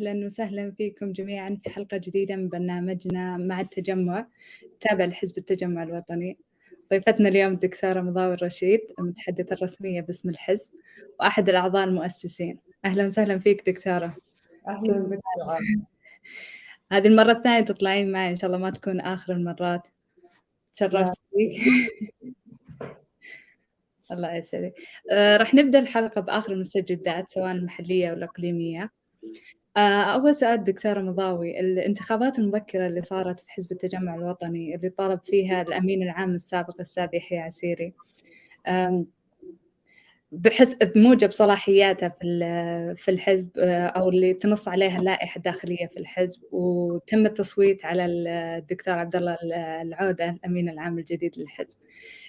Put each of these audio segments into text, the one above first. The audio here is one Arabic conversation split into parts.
أهلا وسهلا فيكم جميعا في حلقة جديدة من برنامجنا مع التجمع تابع لحزب التجمع الوطني. ضيفتنا اليوم الدكتورة مضاوي الرشيد المتحدثة الرسمية باسم الحزب وأحد الأعضاء المؤسسين. أهلا وسهلا فيك دكتورة. أهلا بك هذه المرة الثانية تطلعين معي إن شاء الله ما تكون آخر المرات. تشرفت فيك. الله يسعدك. آه راح نبدأ الحلقة بآخر المستجدات سواء المحلية أو الإقليمية. آه أول سؤال دكتورة مضاوي الانتخابات المبكرة اللي صارت في حزب التجمع الوطني اللي طالب فيها الأمين العام السابق الأستاذ يحيى عسيري بحس بموجب صلاحياته في في الحزب آه، أو اللي تنص عليها اللائحة الداخلية في الحزب وتم التصويت على الدكتور عبد الله العودة الأمين العام الجديد للحزب.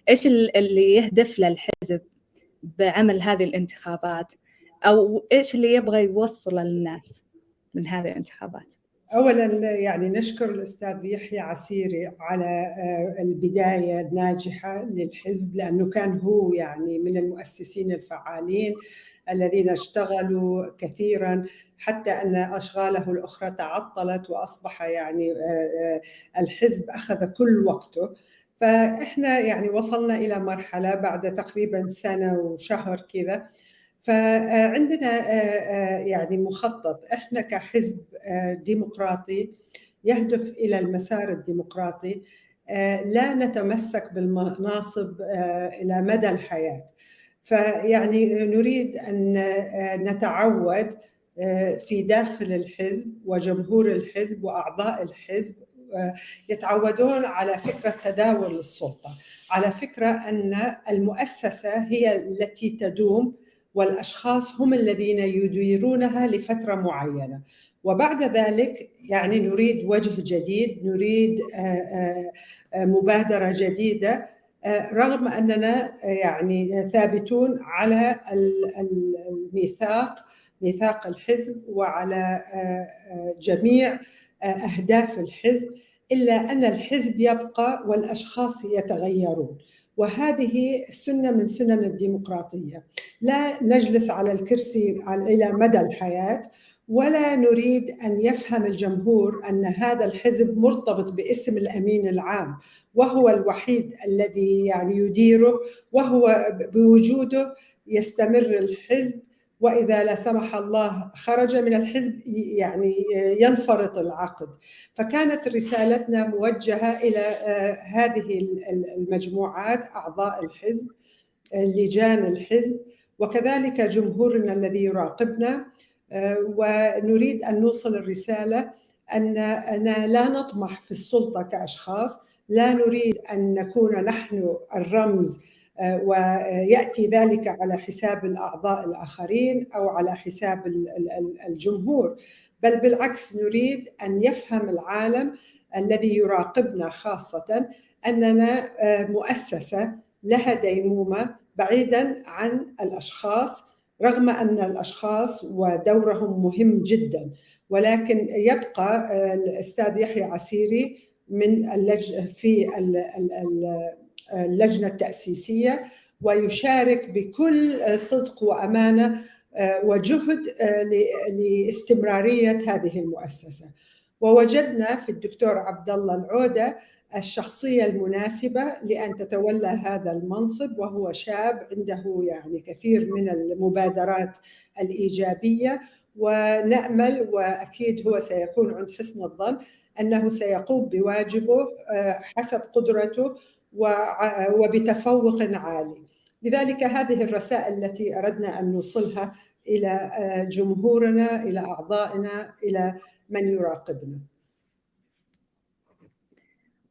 إيش اللي يهدف له الحزب بعمل هذه الانتخابات أو إيش اللي يبغى يوصله للناس من هذه الانتخابات؟ اولا يعني نشكر الأستاذ يحيى عسيري على آه، البداية الناجحة للحزب لأنه كان هو يعني من المؤسسين الفعالين الذين اشتغلوا كثيرا حتى أن أشغاله الأخرى تعطلت وأصبح يعني آه، آه، الحزب أخذ كل وقته فإحنا يعني وصلنا إلى مرحلة بعد تقريبا سنة وشهر كذا فعندنا آه، آه، يعني مخطط. إحنا كحزب آه، ديمقراطي يهدف إلى المسار الديمقراطي لا نتمسك بالمناصب إلى مدى الحياة. فيعني نريد أن نتعود في داخل الحزب وجمهور الحزب وأعضاء الحزب يتعودون على فكرة تداول السلطة على فكرة أن المؤسسة هي التي تدوم والأشخاص هم الذين يديرونها لفترة معينة. وبعد ذلك يعني نريد وجه جديد نريد آه، آه، آه، مبادرة جديدة رغم أننا يعني ثابتون على الميثاق ميثاق الحزب وعلى جميع أهداف الحزب إلا أن الحزب يبقى والأشخاص يتغيرون. وهذه سنة من سنن الديمقراطية. لا نجلس على الكرسي إلى مدى الحياة ولا نريد أن يفهم الجمهور أن هذا الحزب مرتبط باسم الأمين العام وهو الوحيد الذي يعني يديره وهو بوجوده يستمر الحزب وإذا لا سمح الله خرج من الحزب يعني ينفرط العقد. فكانت رسالتنا موجهة إلى آه، هذه المجموعات أعضاء الحزب لجان الحزب وكذلك جمهورنا الذي يراقبنا. آه، ونريد أن نوصل الرسالة اننا لا نطمح في السلطة كأشخاص لا نريد أن نكون نحن الرمز ويأتي ذلك على حساب الأعضاء الآخرين أو على حساب الجمهور. بل بالعكس نريد أن يفهم العالم الذي يراقبنا خاصة أننا مؤسسة لها ديمومة بعيدا عن الأشخاص رغم أن الأشخاص ودورهم مهم جدا. ولكن يبقى الأستاذ يحيى عسيري من اللج في اللجنة التأسيسية ويشارك بكل صدق وأمانة آه، وجهد آه، لاستمرارية هذه المؤسسة. ووجدنا في الدكتور عبد الله العودة الشخصية المناسبة لأن تتولى هذا المنصب وهو شاب عنده يعني كثير من المبادرات الإيجابية. ونأمل وأكيد هو سيكون عند حسن الظن أنه سيقوم بواجبه آه، حسب قدرته وبتفوق عالي. لذلك هذه الرسائل التي أردنا أن نوصلها إلى آه، جمهورنا إلى أعضائنا إلى من يراقبنا.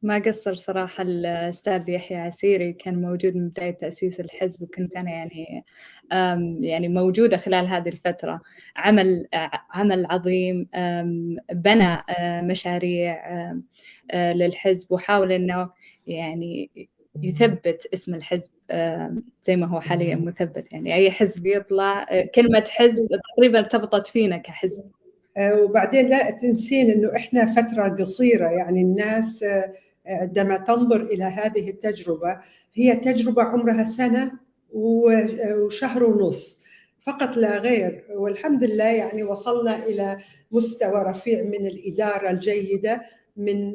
ما قصر صراحة الأستاذ يحيى عسيري كان موجود من بداية تأسيس الحزب وكنت أنا يعني يعني موجودة خلال هذه الفترة. عمل عمل عظيم بنى آه، مشاريع آه، للحزب وحاول إنه يعني يثبت اسم الحزب زي ما هو حاليا مثبت. يعني أي حزب يطلع آه، كلمة حزب تقريبا ارتبطت فينا كحزب. آه، وبعدين لا تنسين إنه إحنا فترة قصيرة يعني الناس آه، عندما تنظر إلى هذه التجربة هي تجربة عمرها سنة وشهر ونص فقط لا غير. والحمد لله يعني وصلنا إلى مستوى رفيع من الإدارة الجيدة. من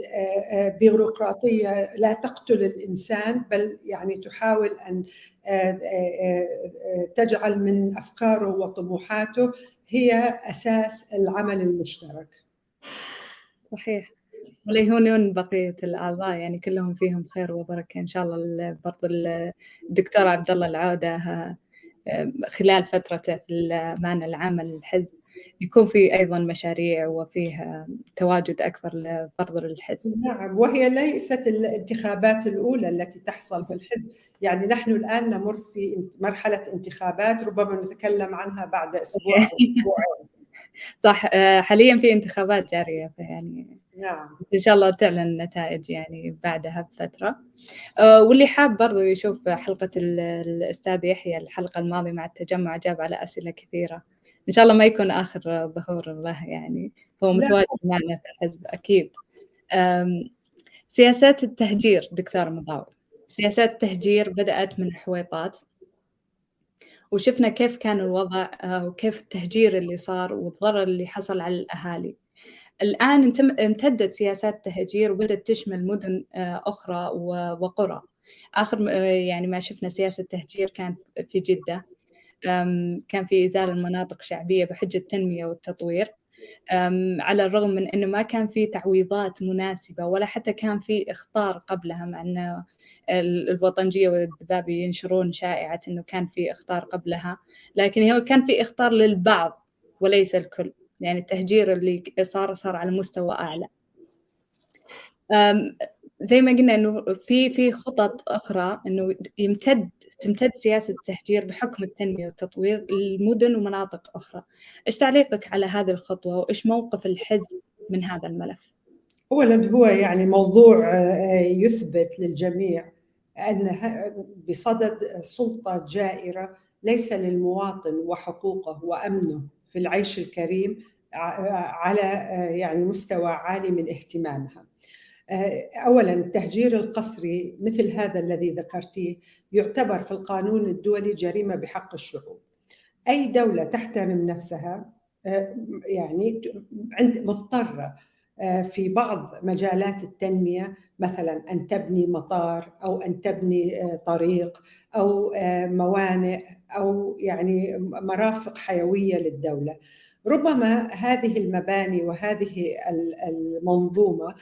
بيروقراطية لا تقتل الإنسان بل يعني تحاول أن تجعل من أفكاره وطموحاته هي أساس العمل المشترك. صحيح وليهونون بقية الأعضاء يعني كلهم فيهم خير وبركة إن شاء الله برضو الدكتور عبد الله العودة خلال فترته في معنا العمل الحزب يكون في أيضا مشاريع وفيه تواجد أكبر لبرضو للحزب. نعم وهي ليست الانتخابات الأولى التي تحصل في الحزب، يعني نحن الآن نمر في مرحلة انتخابات ربما نتكلم عنها بعد أسبوع أو أسبوعين. صح حاليا في انتخابات جارية يعني نعم إن شاء الله تعلن النتائج يعني بعدها بفترة آه، واللي حاب برضو يشوف حلقة الأستاذ يحيى الحلقة الماضية مع التجمع جاب على أسئلة كثيرة إن شاء الله ما يكون آخر ظهور له يعني هو متواجد معنا في الحزب أكيد. سياسات التهجير دكتور مضاوي سياسات التهجير بدأت من حويطات. وشفنا كيف كان الوضع آه، وكيف التهجير اللي صار والضرر اللي حصل على الأهالي. الآن امتدت سياسات التهجير وبدأت تشمل مدن آه، أخرى وقرى. آخر يعني ما شفنا سياسة تهجير كانت في جدة. كان في إزالة المناطق شعبية بحجة التنمية والتطوير. على الرغم من إنه ما كان في تعويضات مناسبة ولا حتى كان في إخطار قبلها مع إنه الوطنجية والذبابي ينشرون شائعة إنه كان في إخطار قبلها. لكن هو كان في إخطار للبعض وليس الكل. يعني التهجير اللي صار صار على مستوى أعلى. زي ما قلنا إنه في في خطط أخرى إنه يمتد تمتد سياسة التهجير بحكم التنمية والتطوير لمدن ومناطق أخرى. إيش تعليقك على هذه الخطوة وإيش موقف الحزب من هذا الملف؟ اولا هو يعني موضوع آه، يثبت للجميع أن بصدد سلطة جائرة ليس للمواطن وحقوقه وأمنه في العيش الكريم على آه، يعني مستوى عالي من اهتمامها. آه، اولا التهجير القسري مثل هذا الذي ذكرتيه يعتبر في القانون الدولي جريمة بحق الشعوب. أي دولة تحترم نفسها آه، يعني مضطرة آه، في بعض مجالات التنمية مثلا أن تبني مطار أو أن تبني طريق أو موانئ أو يعني مرافق حيوية للدولة. ربما هذه المباني وهذه المنظومة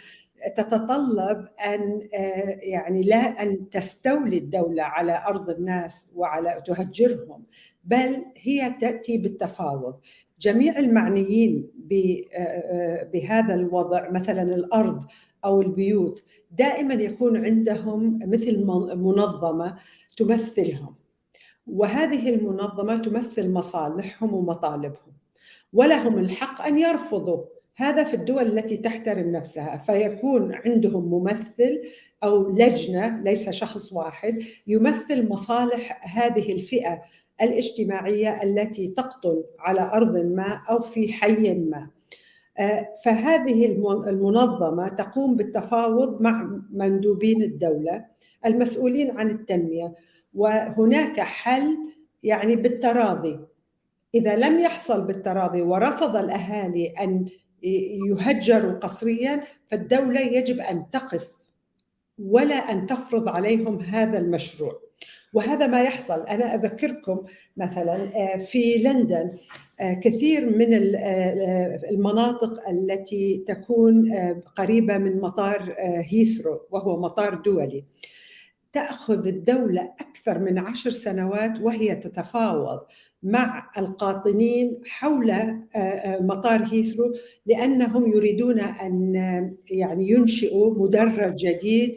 تتطلب أن آه، يعني لا أن تستولي الدولة على أرض الناس وعلى تهجرهم بل هي تأتي بالتفاوض. جميع المعنيين آه، آه، بهذا الوضع مثلا الأرض أو البيوت دائما يكون عندهم مثل منظمة تمثلهم. وهذه المنظمة تمثل مصالحهم ومطالبهم ولهم الحق أن يرفضوا هذا في الدول التي تحترم نفسها فيكون عندهم ممثل أو لجنة ليس شخص واحد يمثل مصالح هذه الفئة الاجتماعية التي تقتل على أرض ما أو في حي ما. آه، فهذه المنظمة تقوم بالتفاوض مع مندوبين الدولة المسؤولين عن التنمية وهناك حل يعني بالتراضي إذا لم يحصل بالتراضي ورفض الأهالي أن يهجروا قسريا فالدولة يجب أن تقف ولا أن تفرض عليهم هذا المشروع. وهذا ما يحصل. أنا أذكركم مثلا آه، في لندن آه، كثير من آه، المناطق التي تكون قريبة من مطار هيثرو وهو مطار دولي. تأخذ الدولة أكثر من عشر سنوات وهي تتفاوض. مع القاطنين حول آه، آه، مطار هيثرو لأنهم يريدون أن يعني ينشئوا مدرج جديد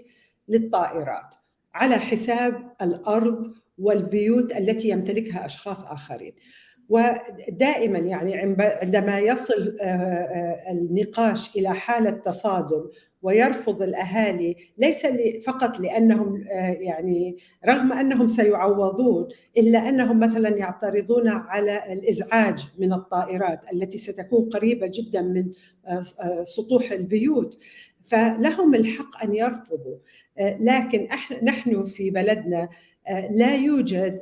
للطائرات على حساب الأرض والبيوت التي يمتلكها أشخاص آخرين. ودائما يعني عندما يصل آه، النقاش إلى حالة تصادم ويرفض الأهالي ليس فقط لأنهم آه، يعني رغم أنهم سيعوضون إلا أنهم مثلا يعترضون على الإزعاج من الطائرات التي ستكون قريبة جدا من آه، آه، سطوح البيوت. فلهم الحق أن يرفضوا. لكن نحن في بلدنا لا يوجد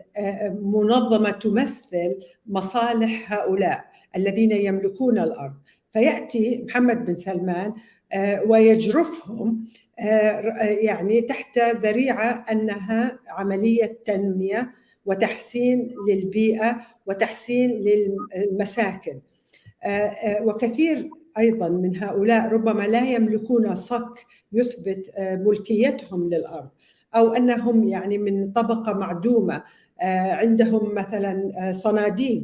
منظمة تمثل مصالح هؤلاء الذين يملكون الأرض. فيأتي محمد بن سلمان ويجرفهم يعني تحت ذريعة أنها عملية تنمية وتحسين للبيئة وتحسين للمساكن. وكثير أيضا من هؤلاء ربما لا يملكون صك يثبت ملكيتهم للأرض أو أنهم يعني من طبقة معدومة عندهم مثلا صناديق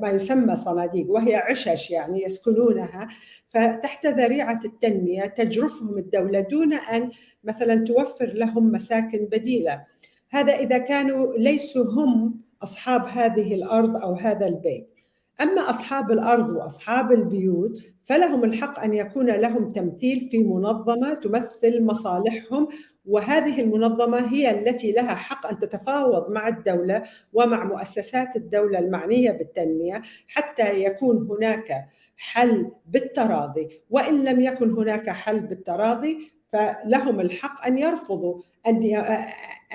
ما يسمى صناديق وهي عشش يعني يسكنونها. فتحت ذريعة التنمية تجرفهم الدولة دون أن مثلا توفر لهم مساكن بديلة. هذا إذا كانوا ليسوا هم أصحاب هذه الأرض أو هذا البيت. أما أصحاب الأرض وأصحاب البيوت فلهم الحق أن يكون لهم تمثيل في منظمة تمثل مصالحهم وهذه المنظمة هي التي لها حق أن تتفاوض مع الدولة ومع مؤسسات الدولة المعنية بالتنمية حتى يكون هناك حل بالتراضي. وإن لم يكن هناك حل بالتراضي فلهم الحق أن يرفضوا أن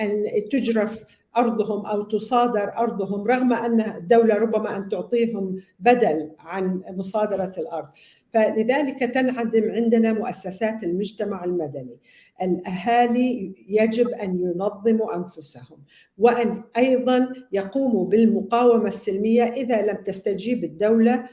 أن تجرف أرضهم أو تصادر أرضهم رغم أن الدولة ربما أن تعطيهم بدل عن مصادرة الأرض. فلذلك تنعدم عندنا مؤسسات المجتمع المدني. الأهالي يجب أن ينظموا أنفسهم وأن أيضا يقوموا بالمقاومة السلمية إذا لم تستجيب الدولة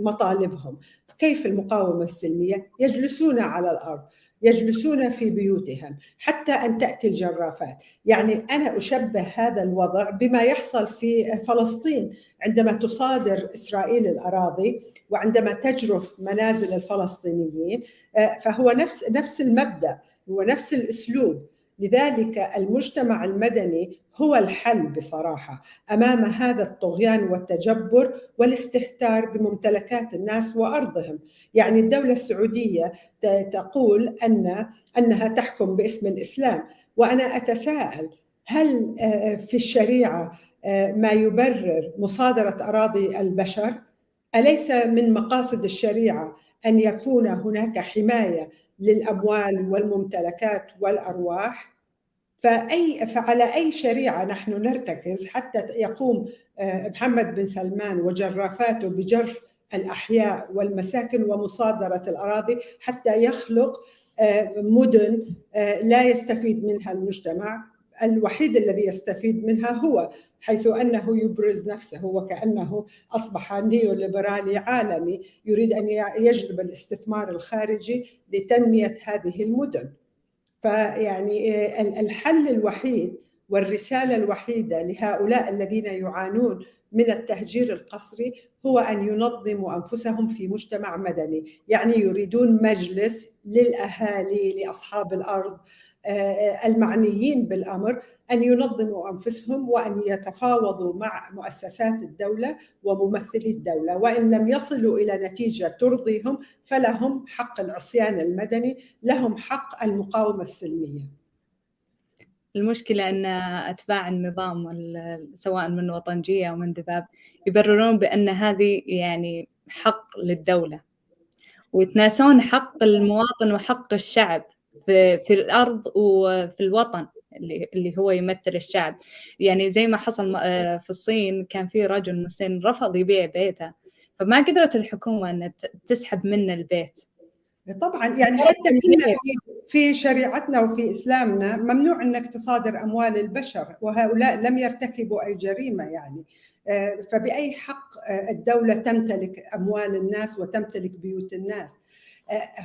لمطالبهم. كيف المقاومة السلمية؟ يجلسون على الأرض. يجلسون في بيوتهم حتى أن تأتي الجرافات، يعني أنا أشبه هذا الوضع بما يحصل في فلسطين عندما تصادر إسرائيل الأراضي وعندما تجرف منازل الفلسطينيين. فهو نفس نفس المبدأ هو نفس الأسلوب. لذلك المجتمع المدني هو الحل بصراحة أمام هذا الطغيان والتجبر والاستهتار بممتلكات الناس وأرضهم، يعني الدولة السعودية تقول ان أنها تحكم باسم الإسلام، وأنا أتساءل هل في الشريعة ما يبرر مصادرة أراضي البشر؟ أليس من مقاصد الشريعة أن يكون هناك حماية للأموال والممتلكات والأرواح. فأي فعلى أي شريعة نحن نرتكز حتى يقوم محمد بن سلمان وجرافاته بجرف الأحياء والمساكن ومصادرة الأراضي حتى يخلق مدن لا يستفيد منها المجتمع. الوحيد الذي يستفيد منها هو حيث أنه يبرز نفسه وكأنه أصبح نيو ليبرالي عالمي يريد أن يجذب الاستثمار الخارجي لتنمية هذه المدن. فيعني الحل الوحيد والرسالة الوحيدة لهؤلاء الذين يعانون من التهجير القسري هو أن ينظموا أنفسهم في مجتمع مدني، يعني يريدون مجلس للأهالي لأصحاب الأرض المعنيين بالأمر أن ينظموا أنفسهم وأن يتفاوضوا مع مؤسسات الدولة وممثلي الدولة وإن لم يصلوا إلى نتيجة ترضيهم فلهم حق العصيان المدني لهم حق المقاومة السلمية. المشكلة أن أتباع النظام سواء من وطنجية أو من ذباب يبررون بأن هذه يعني حق للدولة ويتناسون حق المواطن وحق الشعب. في, في الأرض وفي الوطن اللي اللي هو يمثل الشعب. يعني زي ما حصل في الصين كان في رجل مسن رفض يبيع بيته فما قدرت الحكومة ان تسحب منه البيت. طبعا يعني حتى في في شريعتنا وفي إسلامنا ممنوع إنك تصادر أموال البشر وهؤلاء لم يرتكبوا أي جريمة يعني. فبأي حق الدولة تمتلك أموال الناس وتمتلك بيوت الناس؟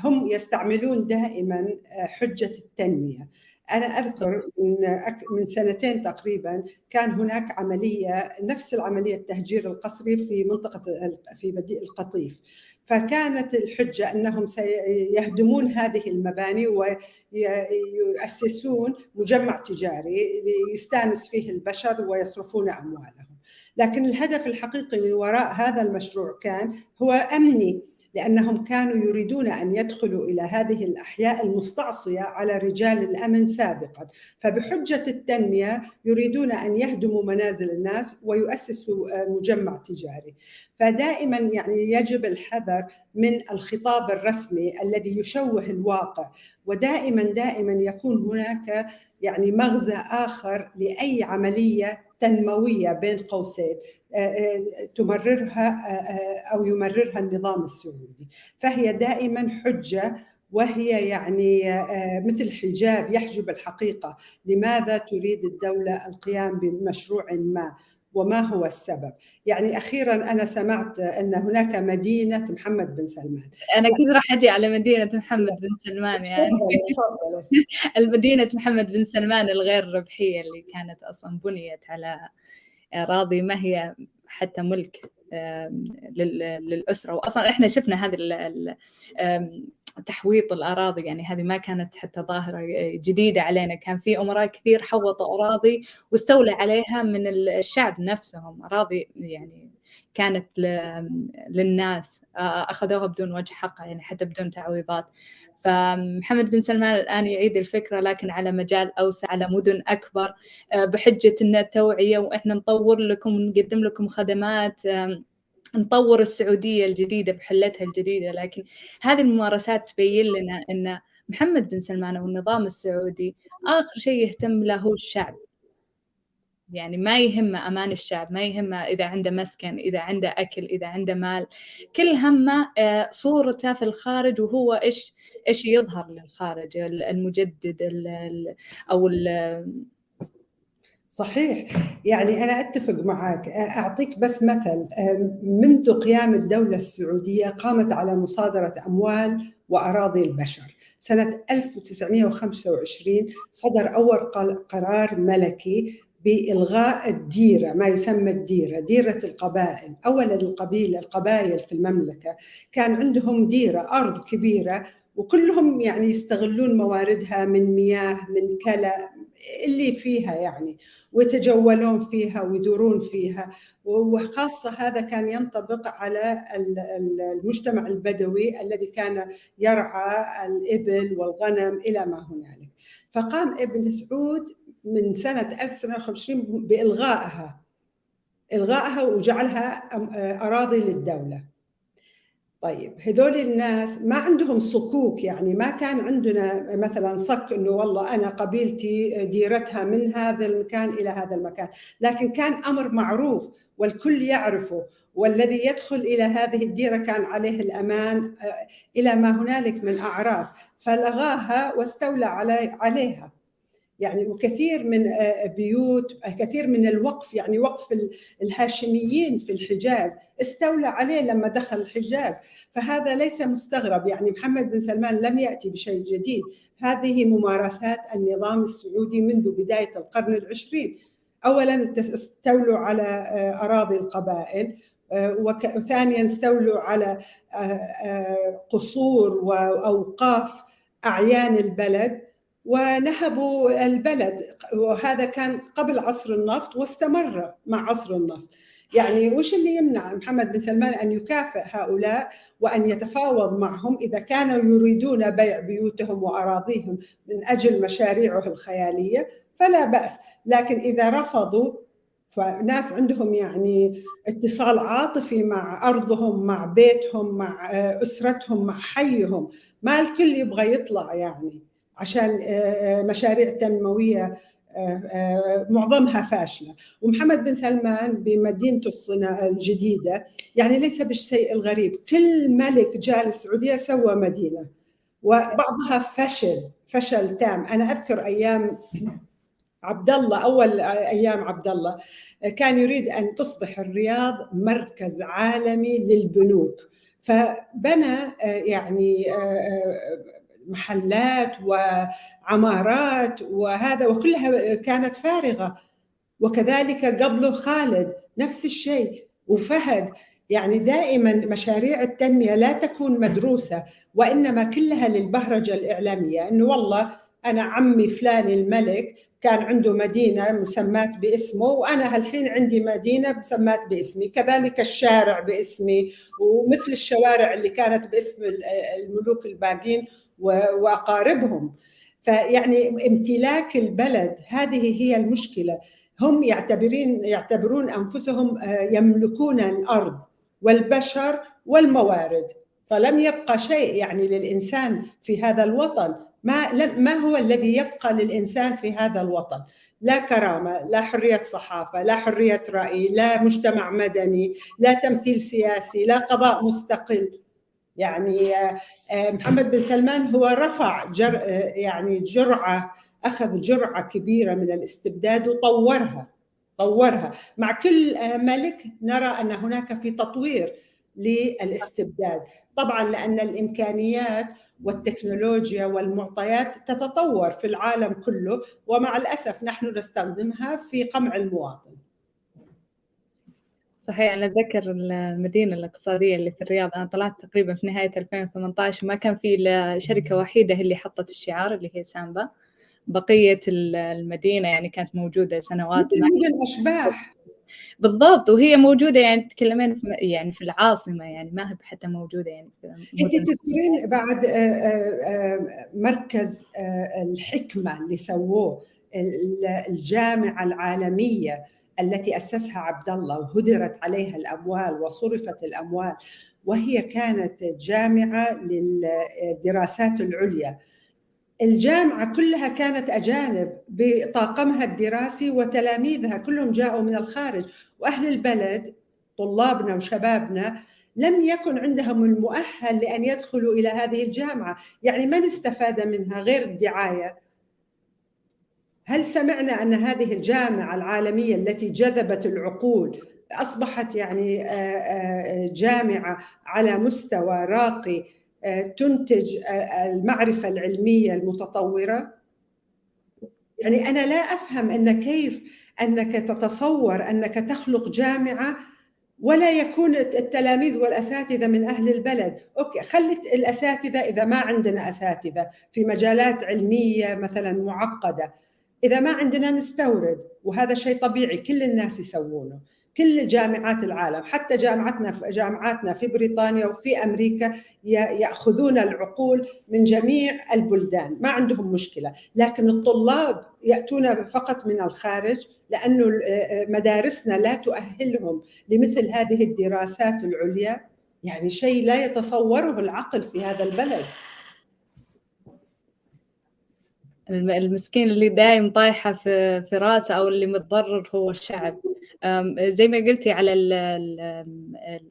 هم يستعملون دائما حجة التنمية. أنا أذكر من من سنتين تقريبا كان هناك عملية نفس العملية التهجير القسري في منطقة في بديء القطيف. فكانت الحجة أنهم سيهدمون هذه المباني ويؤسسون مجمع تجاري ليستانس فيه البشر ويصرفون أموالهم. لكن الهدف الحقيقي من وراء هذا المشروع كان هو أمني. لأنهم كانوا يريدون أن يدخلوا إلى هذه الأحياء المستعصية على رجال الأمن سابقا، فبحجة التنمية يريدون أن يهدموا منازل الناس ويؤسسوا مجمع تجاري. فدائما يعني يجب الحذر من الخطاب الرسمي الذي يشوه الواقع ودائما دائما يكون هناك يعني مغزى آخر لأي عملية تنموية بين قوسين تمررها أو يمررها النظام السعودي. فهي دائما حجة وهي يعني مثل حجاب يحجب الحقيقة. لماذا تريد الدولة القيام بمشروع ما؟ وما هو السبب. يعني أخيرا أنا سمعت أن هناك مدينة محمد بن سلمان. أنا كذا راح أجي على مدينة محمد بن سلمان يعني. المدينة محمد بن سلمان الغير ربحية اللي كانت أصلا بنيت على أراضي ما هي حتى ملك للأسرة. وأصلا إحنا شفنا هذه تحويط الأراضي يعني هذه ما كانت حتى ظاهرة جديدة علينا. كان في أمراء كثير حوطوا أراضي واستولى عليها من الشعب نفسهم. أراضي يعني كانت للناس أخذوها بدون وجه حق يعني حتى بدون تعويضات. فمحمد بن سلمان الآن يعيد الفكرة لكن على مجال أوسع على مدن أكبر بحجة أن التوعية وإحنا نطور لكم ونقدم لكم خدمات نطور السعودية الجديدة بحلتها الجديدة لكن هذه الممارسات تبين لنا إن محمد بن سلمان والنظام السعودي آخر شيء يهتم له هو الشعب. يعني ما يهمه أمان الشعب ما يهمه إذا عنده مسكن إذا عنده أكل إذا عنده مال. كل همه آه، صورته في الخارج وهو إيش إيش يظهر للخارج المجدد أو صحيح. يعني أنا أتفق معك. أعطيك بس مثل. منذ قيام الدولة السعودية قامت على مصادرة أموال وأراضي البشر. سنة 1925 صدر أول قرار ملكي بإلغاء الديرة ما يسمى الديرة ديرة القبائل. أولا القبيلة القبائل في المملكة. كان عندهم ديرة أرض كبيرة وكلهم يعني يستغلون مواردها من مياه من كلى اللي فيها يعني ويتجولون فيها ويدورون فيها. وخاصة هذا كان ينطبق على المجتمع البدوي الذي كان يرعى الإبل والغنم إلى ما هنالك. فقام ابن سعود من سنة 1950 بإلغائها إلغائها وجعلها أراضي للدولة. طيب هذول الناس ما عندهم صكوك يعني ما كان عندنا مثلا صك إنه والله أنا قبيلتي ديرتها من هذا المكان إلى هذا المكان، لكن كان أمر معروف والكل يعرفه والذي يدخل إلى هذه الديرة كان عليه الأمان آه، إلى ما هنالك من أعراف فلغاها واستولى عليها. يعني وكثير من آه، بيوت كثير من الوقف يعني وقف الهاشميين في الحجاز. استولى عليه لما دخل الحجاز. فهذا ليس مستغرب. يعني محمد بن سلمان لم يأتي بشيء جديد. هذه ممارسات النظام السعودي منذ بداية القرن العشرين. أولا استولوا على آه، أراضي القبائل آه، وثانيا استولوا على قصور وأوقاف أعيان البلد. ونهبوا البلد. وهذا كان قبل عصر النفط واستمر مع عصر النفط. يعني وش اللي يمنع محمد بن سلمان أن يكافئ هؤلاء وأن يتفاوض معهم إذا كانوا يريدون بيع بيوتهم وأراضيهم من أجل مشاريعه الخيالية؟ فلا بأس. لكن إذا رفضوا فناس عندهم يعني اتصال عاطفي مع أرضهم مع بيتهم مع أسرتهم مع حيهم ما الكل يبغى يطلع يعني. عشان آه، آه، مشاريع تنموية آه، معظمها فاشلة. ومحمد بن سلمان بمدينته الصناعه الجديدة يعني ليس بالشيء الغريب كل ملك جاء للسعودية سوى مدينة وبعضها فشل فشل تام. أنا أذكر أيام عبد الله أول أيام عبد الله كان يريد أن تصبح الرياض مركز عالمي للبنوك. فبنى يعني محلات وعمارات وهذا وكلها كانت فارغة. وكذلك قبله خالد نفس الشيء. وفهد يعني دائما مشاريع التنمية لا تكون مدروسة وإنما كلها للبهرجة الإعلامية. إنه والله أنا عمي فلان الملك كان عنده مدينة مسمات باسمه وأنا هالحين عندي مدينة مسمات باسمي. كذلك الشارع باسمي ومثل الشوارع اللي كانت باسم الملوك الباقين. وأقاربهم. فيعني امتلاك البلد هذه هي المشكلة. هم يعتبرين يعتبرون أنفسهم آه، يملكون الأرض والبشر والموارد. فلم يبقى شيء يعني للإنسان في هذا الوطن. ما ما هو الذي يبقى للإنسان في هذا الوطن؟ لا كرامة لا حرية صحافة لا حرية رأي لا مجتمع مدني لا تمثيل سياسي لا قضاء مستقل. يعني آه، آه، محمد بن سلمان هو رفع جر آه، يعني جرعة أخذ جرعة كبيرة من الاستبداد وطورها طورها. مع كل ملك نرى أن هناك في تطوير للاستبداد. طبعا لأن الإمكانيات والتكنولوجيا والمعطيات تتطور في العالم كله ومع الأسف نحن نستخدمها في قمع المواطن. صحيح أنا أتذكر المدينة الاقتصادية اللي في الرياض أنا طلعت تقريبا في نهاية 2018 وما كان في إلا شركة وحيدة هي اللي حطت الشعار اللي هي سامبا. بقية المدينة يعني كانت موجودة سنوات مثل الأشباح. بالضبط وهي موجودة يعني تكلمين في يعني في العاصمة يعني ما هي حتى موجودة يعني أنت تذكرين بعد آه، آه، آه، مركز الحكمة اللي سووه الجامعة العالمية التي أسسها عبد الله وهدرت عليها الأموال وصرفت الأموال وهي كانت جامعة للدراسات العليا. الجامعة كلها كانت أجانب بطاقمها الدراسي وتلاميذها كلهم جاءوا من الخارج. وأهل البلد طلابنا وشبابنا لم يكن عندهم المؤهل لأن يدخلوا إلى هذه الجامعة. يعني من استفاد منها غير الدعاية؟ هل سمعنا أن هذه الجامعة العالمية التي جذبت العقول أصبحت يعني جامعة على مستوى راقي تنتج المعرفة العلمية المتطورة؟ يعني أنا لا أفهم أن كيف أنك تتصور أنك تخلق جامعة ولا يكون التلاميذ والأساتذة من أهل البلد، أوكي خلي الأساتذة إذا ما عندنا أساتذة في مجالات علمية مثلا معقدة، إذا ما عندنا نستورد وهذا شيء طبيعي كل الناس يسوونه، كل جامعات العالم حتى جامعتنا في جامعاتنا في بريطانيا وفي أمريكا يأخذون العقول من جميع البلدان. ما عندهم مشكلة. لكن الطلاب يأتون فقط من الخارج لأنه مدارسنا لا تؤهلهم لمثل هذه الدراسات العليا. يعني شيء لا يتصوره العقل في هذا البلد. المسكين اللي دايم طايحة في في راسه أو اللي متضرر هو الشعب زي ما قلتي على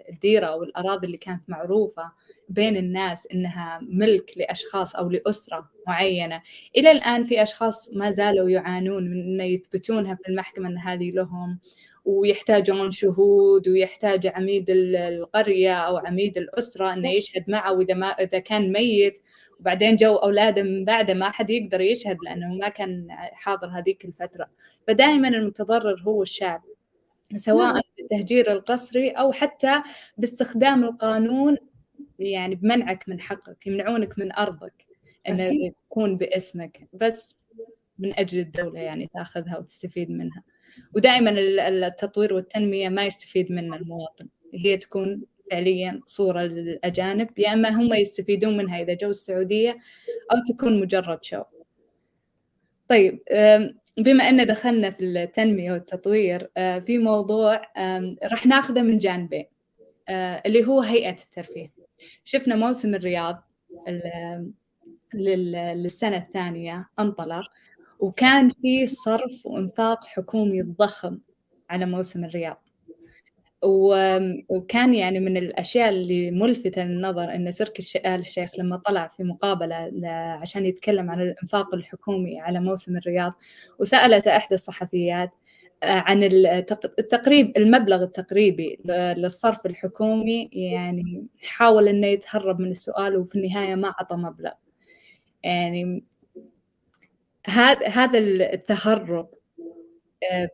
الديرة أو الأراضي اللي كانت معروفة بين الناس إنها ملك لأشخاص أو لأسرة معينة. إلى الآن في أشخاص ما زالوا يعانون من إنه يثبتونها في المحكمة أن هذه لهم ويحتاجون شهود ويحتاج عميد القرية أو عميد الأسرة إنه يشهد معه وإذا ما إذا كان ميت. وبعدين جو أولاده من بعده ما حد يقدر يشهد لأنه ما كان حاضر هذيك الفترة. فدائما المتضرر هو الشعب سواء نعم. بالتهجير القسري أو حتى باستخدام القانون يعني بمنعك من حقك يمنعونك من أرضك أنه تكون باسمك. بس من أجل الدولة يعني تأخذها وتستفيد منها. ودائما التطوير والتنمية ما يستفيد منها المواطن. هي تكون فعليا صورة للأجانب يا إما هم يستفيدون منها إذا جو السعودية أو تكون مجرد شو. طيب بما أن دخلنا في التنمية والتطوير آه، في موضوع راح ناخذه من جانبين آه، اللي هو هيئة الترفيه. شفنا موسم الرياض للسنة الثانية انطلق وكان في صرف وإنفاق حكومي ضخم على موسم الرياض. وكان يعني من الأشياء اللي ملفتة للنظر أن تركي آل الشيخ لما طلع في مقابلة عشان يتكلم عن الإنفاق الحكومي على موسم الرياض وسألت إحدى الصحفيات آه، عن التقريب المبلغ التقريبي للصرف الحكومي يعني حاول إنه يتهرب من السؤال وفي النهاية ما أعطى مبلغ. يعني هذا هذا التهرب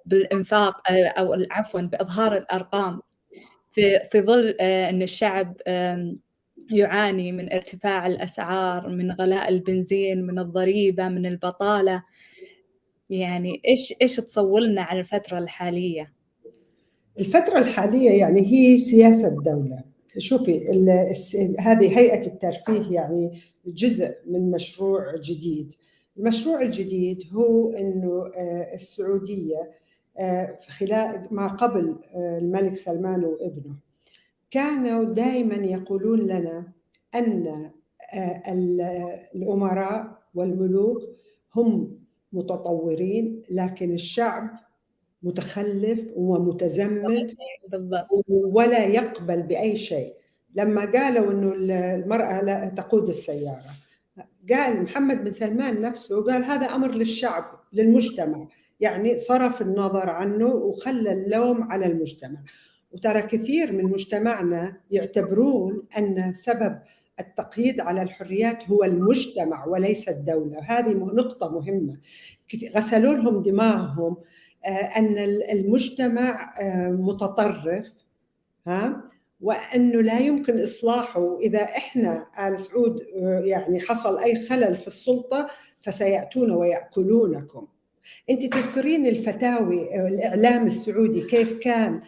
بالإنفاق آه، أو عفوا بإظهار الأرقام. في في ظل آه، إن الشعب يعاني من ارتفاع الأسعار من غلاء البنزين من الضريبة من البطالة يعني إيش إيش تصور لنا عن الفترة الحالية؟ الفترة الحالية يعني هي سياسة الدولة. شوفي هذه هيئة الترفيه يعني جزء من مشروع جديد. المشروع الجديد هو إنه آه، السعودية آه، خلال ما قبل آه، الملك سلمان وابنه. كانوا دائما يقولون لنا أن الأمراء والملوك هم متطورين لكن الشعب متخلف ومتزمت ولا يقبل بأي شيء. لما قالوا إنه المرأة لا تقود السيارة قال محمد بن سلمان نفسه قال هذا أمر للشعب للمجتمع. يعني صرف النظر عنه وخلى اللوم على المجتمع. وترى كثير من مجتمعنا يعتبرون أن سبب التقييد على الحريات هو المجتمع وليس الدولة. هذه نقطة مهمة. غسلوا لهم دماغهم آه، أن المجتمع آه، متطرف ها؟ وأنه لا يمكن إصلاحه. اذا إحنا آل سعود آه، يعني حصل أي خلل في السلطة فسيأتون ويأكلونكم. أنت تذكرين الفتاوي الإعلام السعودي كيف كان؟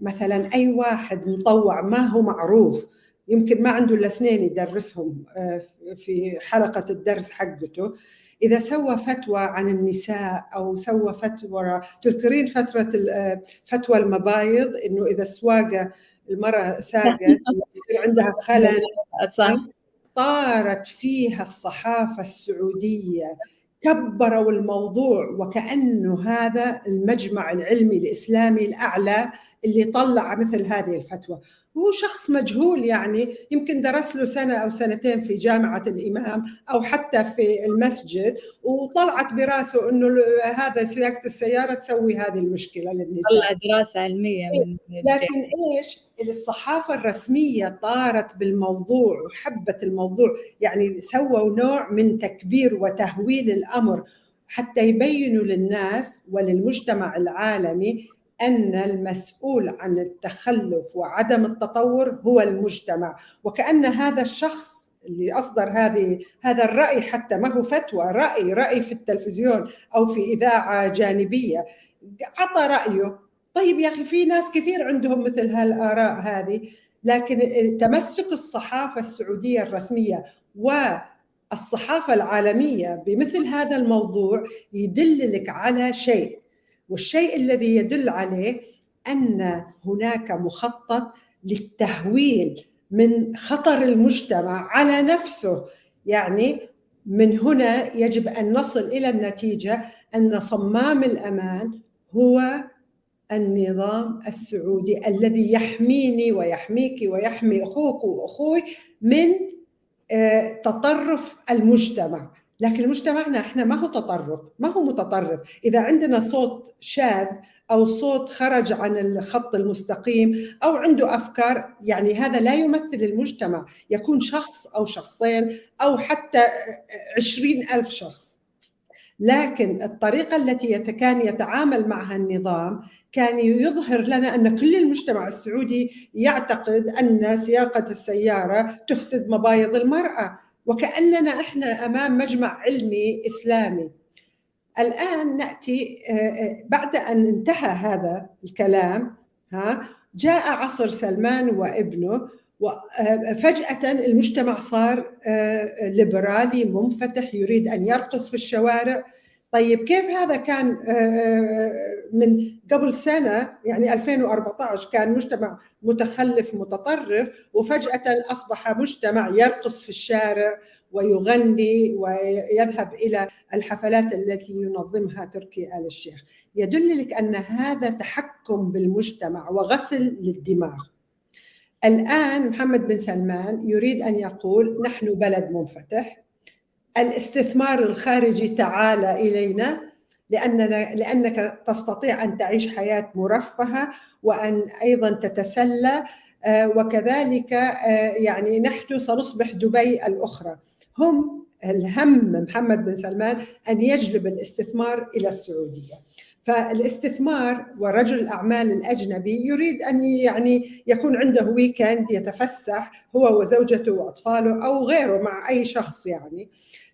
مثلا أي واحد مطوع ما هو معروف. يمكن ما عنده إلا اثنين يدرسهم آه، في حلقة الدرس حقته. إذا سوى فتوى عن النساء أو سوى فتوى تذكرين فترة آه، فتوى المبايض؟ إنه إذا السواقه المرأة ساقت يصير عندها خلل. طارت فيها الصحافة السعودية كبروا الموضوع وكأنه هذا المجمع العلمي الإسلامي الأعلى اللي طلع مثل هذه الفتوى. هو شخص مجهول يعني يمكن درس له سنة أو سنتين في جامعة الإمام أو حتى في المسجد وطلعت براسه أنه هذا سياقة السيارة تسوي هذه المشكلة للنساء. طلع دراسة علمية من لكن إيش؟ الصحافة الرسمية طارت بالموضوع وحبت الموضوع يعني سووا نوع من تكبير وتهويل الأمر حتى يبينوا للناس وللمجتمع العالمي أن المسؤول عن التخلف وعدم التطور هو المجتمع. وكأن هذا الشخص اللي أصدر هذه هذا الرأي حتى ما هو فتوى رأي رأي في التلفزيون أو في إذاعة جانبية اعطى رأيه. طيب يا أخي في ناس كثير عندهم مثل هالآراء هذه لكن تمسك الصحافة السعودية الرسمية والصحافة العالمية بمثل هذا الموضوع يدللك على شيء. والشيء الذي يدل عليه أن هناك مخطط للتهويل من خطر المجتمع على نفسه. يعني من هنا يجب أن نصل إلى النتيجة أن صمام الأمان هو النظام السعودي الذي يحميني ويحميك ويحمي أخوك وأخوي من آه، تطرف المجتمع. لكن مجتمعنا إحنا ما هو تطرف ما هو متطرف. إذا عندنا صوت شاذ أو صوت خرج عن الخط المستقيم أو عنده أفكار يعني هذا لا يمثل المجتمع. يكون شخص أو شخصين أو حتى عشرين ألف شخص. لكن الطريقة التي كان يتعامل معها النظام كان يظهر لنا أن كل المجتمع السعودي يعتقد أن سياقة السيارة تفسد مبايض المرأة. وكأننا إحنا أمام مجمع علمي إسلامي. الآن نأتي آه، آه، بعد أن انتهى هذا الكلام ها جاء عصر سلمان وابنه وفجأة آه، المجتمع صار ليبرالي منفتح يريد أن يرقص في الشوارع. طيب كيف هذا كان آه، آه، من قبل سنة يعني 2014 كان مجتمع متخلف متطرف وفجأة أصبح مجتمع يرقص في الشارع ويغني ويذهب إلى الحفلات التي ينظمها تركي آل الشيخ. يدل لك أن هذا تحكم بالمجتمع وغسل للدماغ. الآن محمد بن سلمان يريد أن يقول نحن بلد منفتح الاستثمار الخارجي تعال إلينا لاننا لأنك تستطيع أن تعيش حياة مرفهة وأن أيضا تتسلى آه، وكذلك آه، يعني نحن سنصبح دبي الأخرى. هم الهم محمد بن سلمان أن يجلب الاستثمار إلى السعودية. فالاستثمار ورجل الأعمال الأجنبي يريد أن يعني يكون عنده ويكند يتفسح هو وزوجته وأطفاله أو غيره مع أي شخص يعني.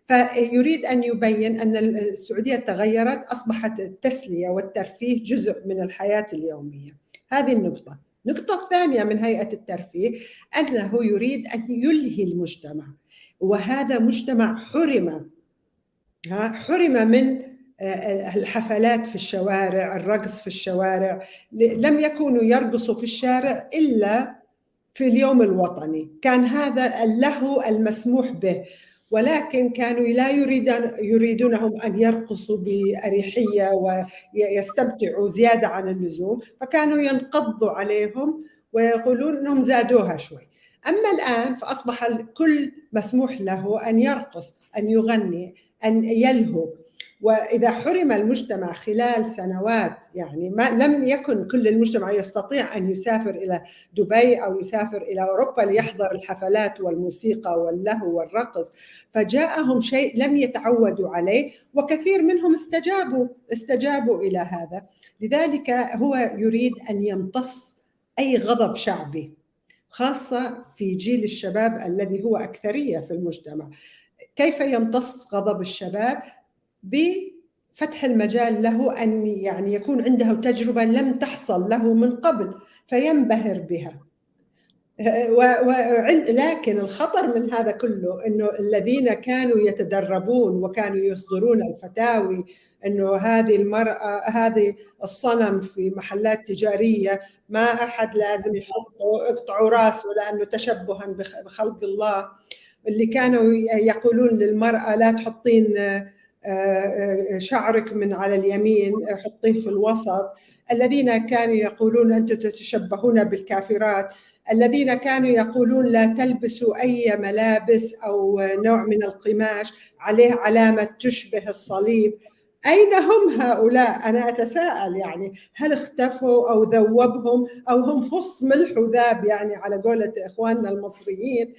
فيريد أن يبين أن السعودية تغيرت أصبحت التسلية والترفيه جزء من الحياة اليومية. هذه النقطة. النقطه الثانية من هيئة الترفيه أنه يريد أن يلهي المجتمع. وهذا مجتمع حرم حرم من آه، الحفلات في الشوارع الرقص في الشوارع. لم يكونوا يرقصوا في الشارع إلا في اليوم الوطني. كان هذا اللهو المسموح به. ولكن كانوا لا يريدون يريدونهم أن يرقصوا بأريحية ويستمتعوا زيادة عن اللزوم فكانوا ينقضوا عليهم ويقولون إنهم زادوها شوي. أما الآن فأصبح الكل مسموح له أن يرقص أن يغني أن يلهو. وإذا حرم المجتمع خلال سنوات يعني ما لم يكن كل المجتمع يستطيع أن يسافر إلى دبي أو يسافر إلى أوروبا ليحضر الحفلات والموسيقى واللهو والرقص فجاءهم شيء لم يتعودوا عليه وكثير منهم استجابوا استجابوا إلى هذا. لذلك هو يريد أن يمتص أي غضب شعبي خاصة في جيل الشباب الذي هو أكثرية في المجتمع. كيف يمتص غضب الشباب؟ بفتح المجال له أن يعني يكون عنده تجربة لم تحصل له من قبل فينبهر بها. لكن الخطر من هذا كله إنه الذين كانوا يتدربون وكانوا يصدرون الفتاوي إنه هذه المرأة هذه الصنم في محلات تجارية ما أحد لازم يحطه اقطعوا راسه لأنه تشبها بخلق الله. اللي كانوا يقولون للمرأة لا تحطين شعرك من على اليمين حطيه في الوسط. الذين كانوا يقولون أنتم تتشبهون بالكافرات. الذين كانوا يقولون لا تلبسوا أي ملابس أو نوع من القماش عليه علامة تشبه الصليب. أين هم هؤلاء؟ أنا أتساءل يعني هل اختفوا أو ذوبهم أو هم فص ملح وذاب يعني على قولة إخواننا المصريين؟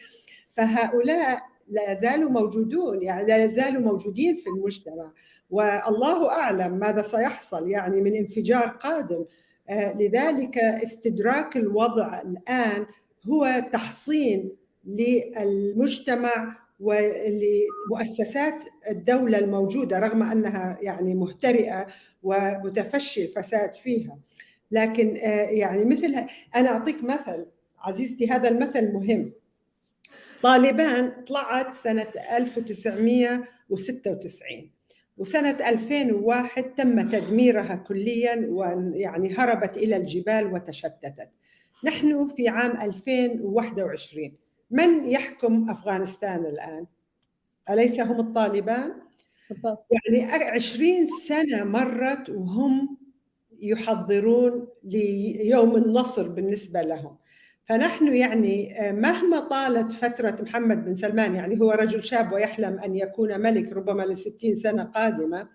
فهؤلاء لا زالوا موجودون يعني لا زالوا موجودين في المجتمع. والله أعلم ماذا سيحصل يعني من انفجار قادم. لذلك استدراك الوضع الآن هو تحصين للمجتمع ولمؤسسات الدولة الموجودة رغم أنها يعني مهترئة ومتفشي الفساد فيها. لكن يعني مثل أنا أعطيك مثل عزيزتي هذا المثل مهم. طالبان طلعت سنة 1996 وسنة 2001 تم تدميرها كليا ويعني هربت إلى الجبال وتشتتت نحن في عام 2021 من يحكم أفغانستان الآن؟ أليس هم الطالبان؟ يعني 20 سنة مرت وهم يحضرون ليوم النصر بالنسبة لهم فنحن يعني مهما طالت فترة محمد بن سلمان يعني هو رجل شاب ويحلم أن يكون ملك ربما لستين سنة قادمة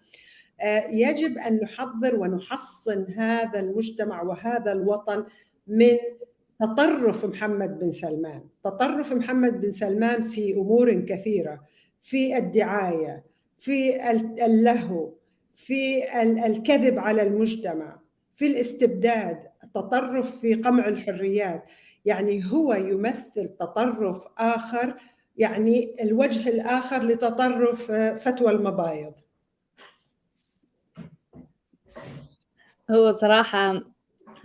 يجب أن نحضر ونحصن هذا المجتمع وهذا الوطن من تطرف محمد بن سلمان. تطرف محمد بن سلمان في أمور كثيرة في الدعاية في اللهو في الكذب على المجتمع في الاستبداد التطرف في قمع الحريات. يعني هو يمثل تطرف آخر يعني الوجه الآخر لتطرف فتوى المبايض. هو صراحة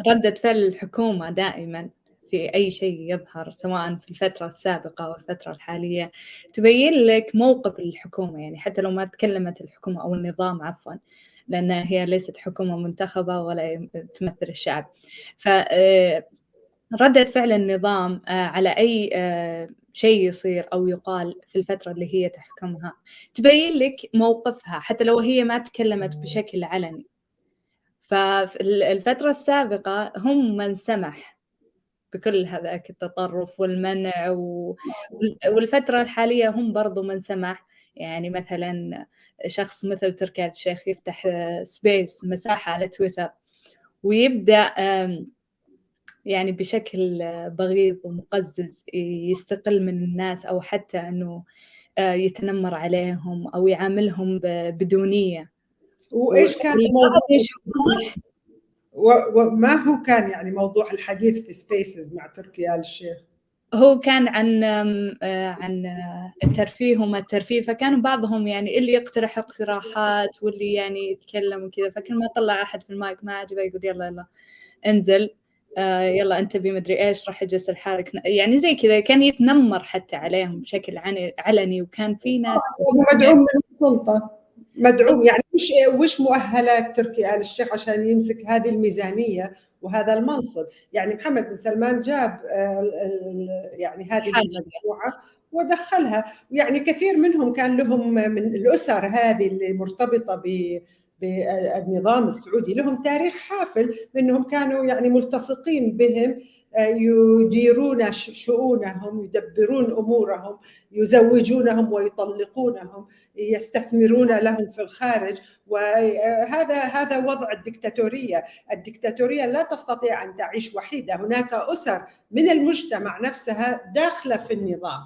ردة فعل الحكومة دائما في أي شيء يظهر سواء في الفترة السابقة أو الفترة الحالية تبين لك موقف الحكومة. يعني حتى لو ما تكلمت الحكومة أو النظام عفوا لأن هي ليست حكومة منتخبة ولا تمثل الشعب. ردة فعل النظام على أي شيء يصير أو يقال في الفترة اللي هي تحكمها. تبين لك موقفها حتى لو هي ما تكلمت بشكل علني. ففي الفترة السابقة هم من سمح بكل هذاك التطرف والمنع والفترة الحالية هم برضو من سمح. يعني مثلا شخص مثل تركي الشيخ يفتح سبيس مساحة على تويتر ويبدأ يعني بشكل بغيض ومقزز يستقل من الناس أو حتى أنه يتنمر عليهم أو يعاملهم بدونية وإيش كان موضوع وما هو كان يعني موضوع الحديث في Spaces مع تركي آل الشيخ؟ هو كان عن عن الترفيه وما الترفيه فكانوا بعضهم يعني اللي يقترح اقتراحات واللي يعني يتكلم وكذا فكل ما طلع أحد في المايك ما عجبه يقول يلا يلا انزل. آه يلا أنت بمدري إيش راح يجلس الحالك يعني زي كذا كان يتنمر حتى عليهم بشكل علني وكان في ناس مدعوم من السلطة. مدعوم. يعني وش وش مؤهلات تركي آل الشيخ عشان يمسك هذه الميزانية وهذا المنصب؟ يعني محمد بن سلمان جاب يعني هذه المجموعة ودخلها. يعني كثير منهم كان لهم من الأسر هذه اللي مرتبطة ب بالنظام السعودي لهم تاريخ حافل بانهم كانوا يعني ملتصقين بهم يديرون شؤونهم يدبرون أمورهم يزوجونهم ويطلقونهم يستثمرون لهم في الخارج وهذا هذا وضع الدكتاتورية، الدكتاتورية لا تستطيع أن تعيش وحيدة، هناك أسر من المجتمع نفسها داخلة في النظام.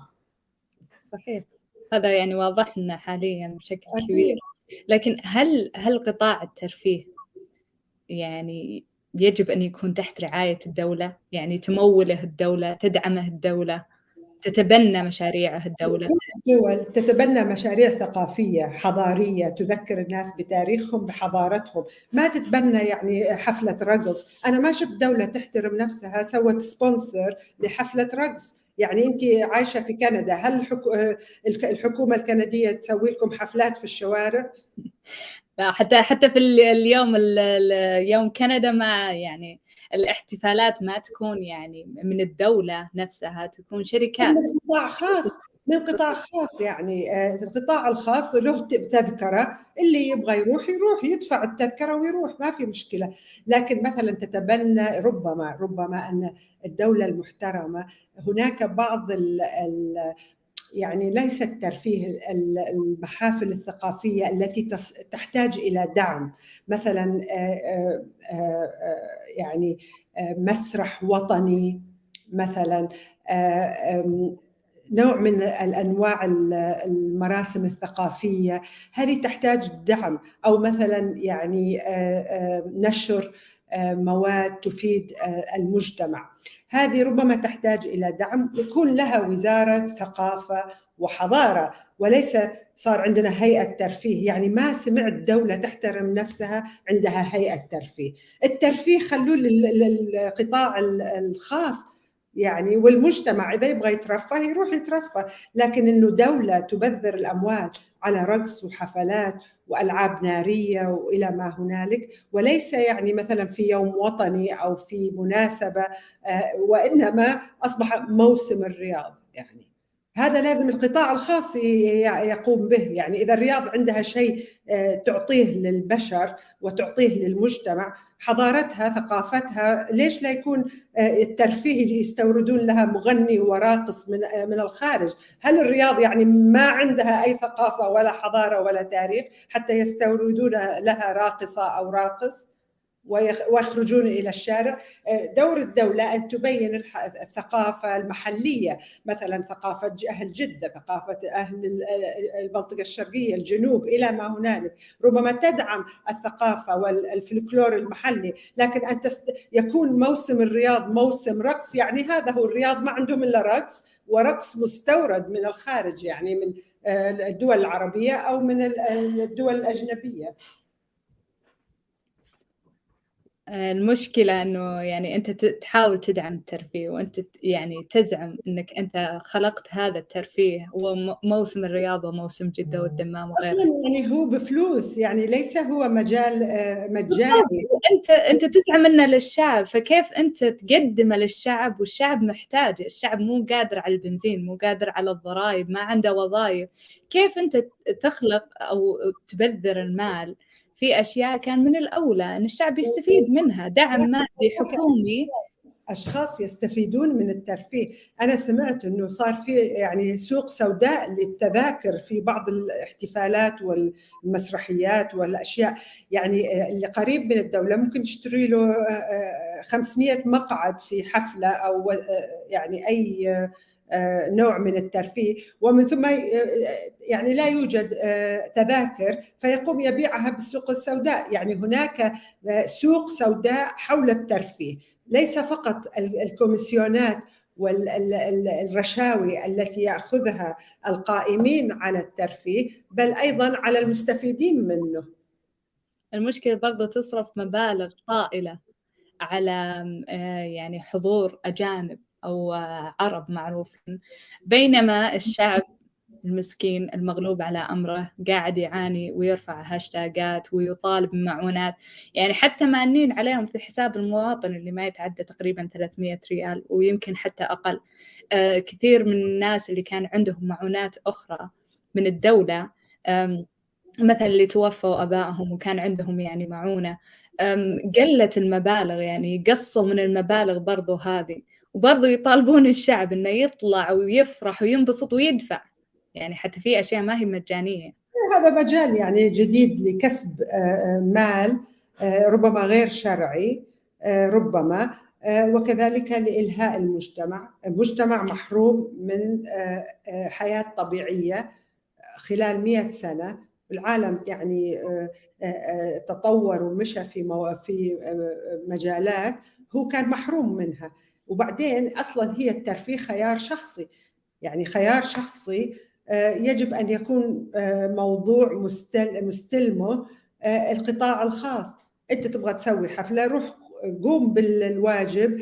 صحيح. هذا يعني واضح لنا حاليا بشكل كبير. لكن هل هل قطاع الترفيه يعني يجب أن يكون تحت رعاية الدولة؟ يعني تموله الدولة تدعمه الدولة تتبنى مشاريعه الدولة؟ الدول تتبنى مشاريع ثقافية حضارية تذكر الناس بتاريخهم بحضارتهم. ما تتبنى يعني حفلة رقص. أنا ما شفت دولة تحترم نفسها سوت سبونسر لحفلة رقص. يعني انت عايشة في كندا هل الحكومة الكندية تسوي لكم حفلات في الشوارع؟ لا حتى حتى في اليوم يوم كندا ما يعني الاحتفالات ما تكون يعني من الدولة نفسها تكون شركات. من قطاع خاص. من قطاع خاص يعني آه، القطاع الخاص له تذكرة اللي يبغى يروح يروح يدفع التذكرة ويروح ما في مشكلة. لكن مثلا تتبنى ربما ربما أن الدولة المحترمة هناك بعض ال ال يعني ليس الترفيه المحافل الثقافية التي تحتاج إلى دعم. مثلا آه، آه، يعني مسرح وطني مثلا نوع من الأنواع المراسم الثقافية. هذه تحتاج دعم أو مثلا يعني آه، آه، نشر آه، مواد تفيد المجتمع. هذه ربما تحتاج إلى دعم. يكون لها وزارة ثقافة وحضارة وليس صار عندنا هيئة ترفيه. يعني ما سمعت دولة تحترم نفسها عندها هيئة ترفيه. الترفيه خلوه للقطاع الخاص. يعني والمجتمع إذا يبغى يترفه يروح يترفه. لكن إنه دولة تبذر الأموال على رقص وحفلات وألعاب نارية وإلى ما هنالك وليس يعني مثلا في يوم وطني أو في مناسبة آه، وإنما أصبح موسم الرياض يعني. هذا لازم القطاع الخاص يقوم به. يعني إذا الرياض عندها شيء آه، تعطيه للبشر وتعطيه للمجتمع حضارتها ثقافتها ليش لا يكون آه، الترفيه يستوردون لها مغني وراقص من آه، من الخارج؟ هل الرياض يعني ما عندها أي ثقافة ولا حضارة ولا تاريخ حتى يستوردون لها راقصة أو راقص؟ ويخرجون إلى الشارع. آه، دور الدولة أن تبين الثقافة المحلية مثلا ثقافة أهل جدة ثقافة أهل المنطقة الشرقية الجنوب إلى ما هنالك. ربما تدعم الثقافة والفلكلور المحلي لكن أن يكون موسم الرياض موسم رقص يعني هذا هو الرياض ما عندهم إلا رقص ورقص مستورد من الخارج يعني من آه، الدول العربية أو من الدول الأجنبية. المشكلة إنه يعني أنت تحاول تدعم الترفيه وأنت يعني تزعم إنك أنت خلقت هذا الترفيه. هو موسم الرياضة وموسم جدة والدمام وغيره. يعني هو بفلوس يعني ليس هو مجال آه، مجاني أنت أنت تزعم إنه للشعب فكيف أنت تقدمه للشعب؟ والشعب محتاج الشعب مو قادر على البنزين مو قادر على الضرائب ما عنده وظائف. كيف أنت تخلق أو تبذر المال؟ في أشياء كان من الأولى إن الشعب يستفيد منها. دعم مادي حكومي. أشخاص يستفيدون من الترفيه. أنا سمعت إنه صار في يعني سوق سوداء للتذاكر في بعض الاحتفالات والمسرحيات والأشياء. يعني اللي قريب من الدولة ممكن تشتري له 500 مقعد في حفلة أو يعني أي آه، نوع من الترفيه. ومن ثم آه، يعني لا يوجد آه، تذاكر فيقوم يبيعها بالسوق السوداء. يعني هناك سوق سوداء حول الترفيه. ليس فقط الكوميسيونات والرشاوي التي يأخذها القائمين على الترفيه بل أيضا على المستفيدين منه. المشكلة برضه تصرف مبالغ طائلة على يعني حضور أجانب. أو عرب معروفين. بينما الشعب المسكين المغلوب على أمره قاعد يعاني ويرفع هاشتاجات ويطالب بمعونات. يعني حتى مانين عليهم في حساب المواطن اللي ما يتعدى تقريبا 300 ريال ويمكن حتى أقل. آه كثير من الناس اللي كان عندهم معونات أخرى من الدولة مثلا اللي توفوا أبائهم وكان عندهم يعني معونة قلت المبالغ يعني قصوا من المبالغ برضو هذه. وبرضو يطالبون الشعب إنه يطلع ويفرح وينبسط ويدفع. يعني حتى في أشياء ما هي مجانية. هذا مجال يعني جديد لكسب آه، آه، مال آه، ربما غير شرعي ربما وكذلك لإلهاء المجتمع. المجتمع محروم من حياة طبيعية خلال مئة سنة. العالم يعني تطور ومشى في في مجالات. هو كان محروم منها. وبعدين أصلا هي الترفيه خيار شخصي. يعني خيار شخصي آه، يجب أن يكون آه، موضوع مستلمه آه، القطاع الخاص. أنت تبغى تسوي حفلة روح قوم بالواجب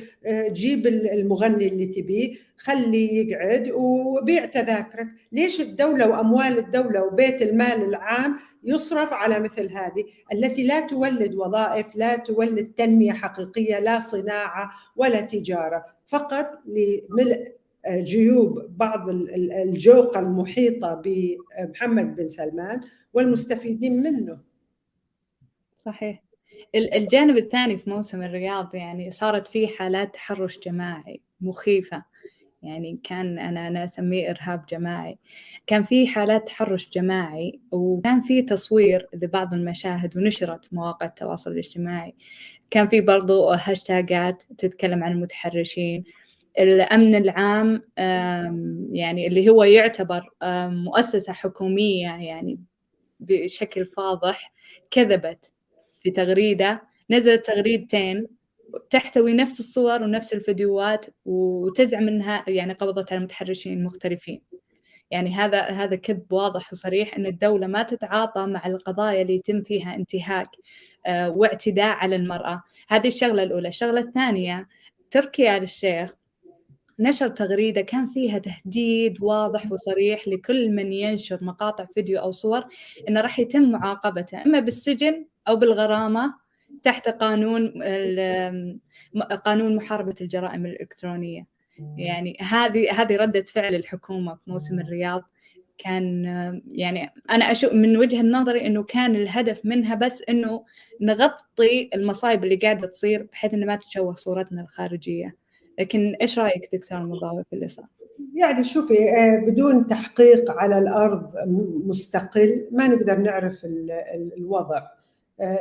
جيب المغني اللي تبيه خليه يقعد وبيع تذاكرك. ليش الدولة وأموال الدولة وبيت المال العام يصرف على مثل هذه؟ التي لا تولد وظائف لا تولد تنمية حقيقية لا صناعة ولا تجارة فقط لملء جيوب بعض الجوقة المحيطة بمحمد بن سلمان والمستفيدين منه. صحيح. الجانب الثاني في موسم الرياض يعني صارت فيه حالات تحرش جماعي مخيفة. يعني كان أنا أنا أسميه إرهاب جماعي. كان في حالات تحرش جماعي وكان في تصوير لبعض المشاهد ونشرت مواقع التواصل الاجتماعي. كان في برضو هاشتاجات تتكلم عن المتحرشين. الأمن العام يعني اللي هو يعتبر مؤسسة حكومية يعني بشكل فاضح كذبت. في تغريدة نزلت تغريدتين تحتوي نفس الصور ونفس الفيديوهات وتزعم إنها يعني قبضت على متحرشين مختلفين. يعني هذا هذا كذب واضح وصريح إن الدولة ما تتعاطى مع القضايا اللي يتم فيها انتهاك آه، واعتداء على المرأة. هذه الشغلة الأولى. الشغلة الثانية تركي آل الشيخ نشر تغريدة كان فيها تهديد واضح وصريح لكل من ينشر مقاطع فيديو أو صور إنه راح يتم معاقبته إما بالسجن أو بالغرامة تحت قانون قانون محاربة الجرائم الإلكترونية. يعني هذه هذه ردة فعل الحكومة في موسم الرياض كان يعني أنا أشوف من وجهة نظري إنه كان الهدف منها بس إنه نغطي المصايب اللي قاعدة تصير بحيث إنه ما تتشوه صورتنا الخارجية. لكن إيش رأيك دكتور مضاوي في اللي صار؟ يعني شوفي آه، بدون تحقيق على الأرض مستقل ما نقدر نعرف الوضع.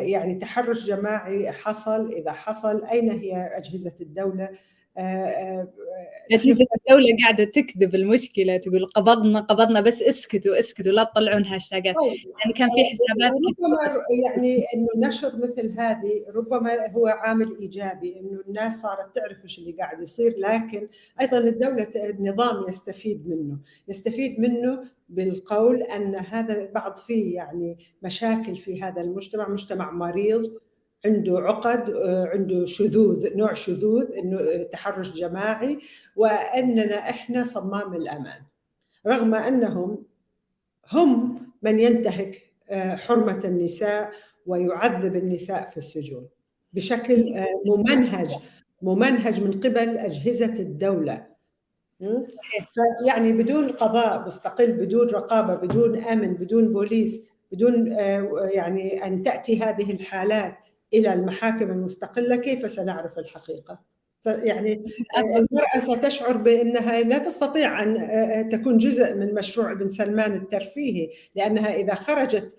يعني تحرش جماعي حصل إذا حصل أين هي أجهزة الدولة؟ آه، آه، أجهزة الدولة قاعدة تكذب المشكلة تقول قبضنا قبضنا بس اسكتوا اسكتوا لا تطلعون هاشتاجات طيب. يعني كان في حسابات ربما يعني إنه نشر مثل هذه ربما هو عامل إيجابي إنه الناس صارت تعرف إيش اللي قاعد يصير لكن أيضا الدولة النظام يستفيد منه يستفيد منه بالقول أن هذا بعض فيه يعني مشاكل في هذا المجتمع مجتمع مريض عنده عقد عنده شذوذ نوع شذوذ إنه تحرش جماعي وأننا إحنا صمام الأمان. رغم أنهم هم من ينتهك حرمة النساء ويعذب النساء في السجون بشكل ممنهج ممنهج من قبل أجهزة الدولة. يعني بدون قضاء مستقل بدون رقابة بدون أمن بدون بوليس بدون يعني أن تأتي هذه الحالات إلى المحاكم المستقلة كيف سنعرف الحقيقة؟ يعني المرأة ستشعر بأنها لا تستطيع أن تكون جزء من مشروع ابن سلمان الترفيهي لأنها إذا خرجت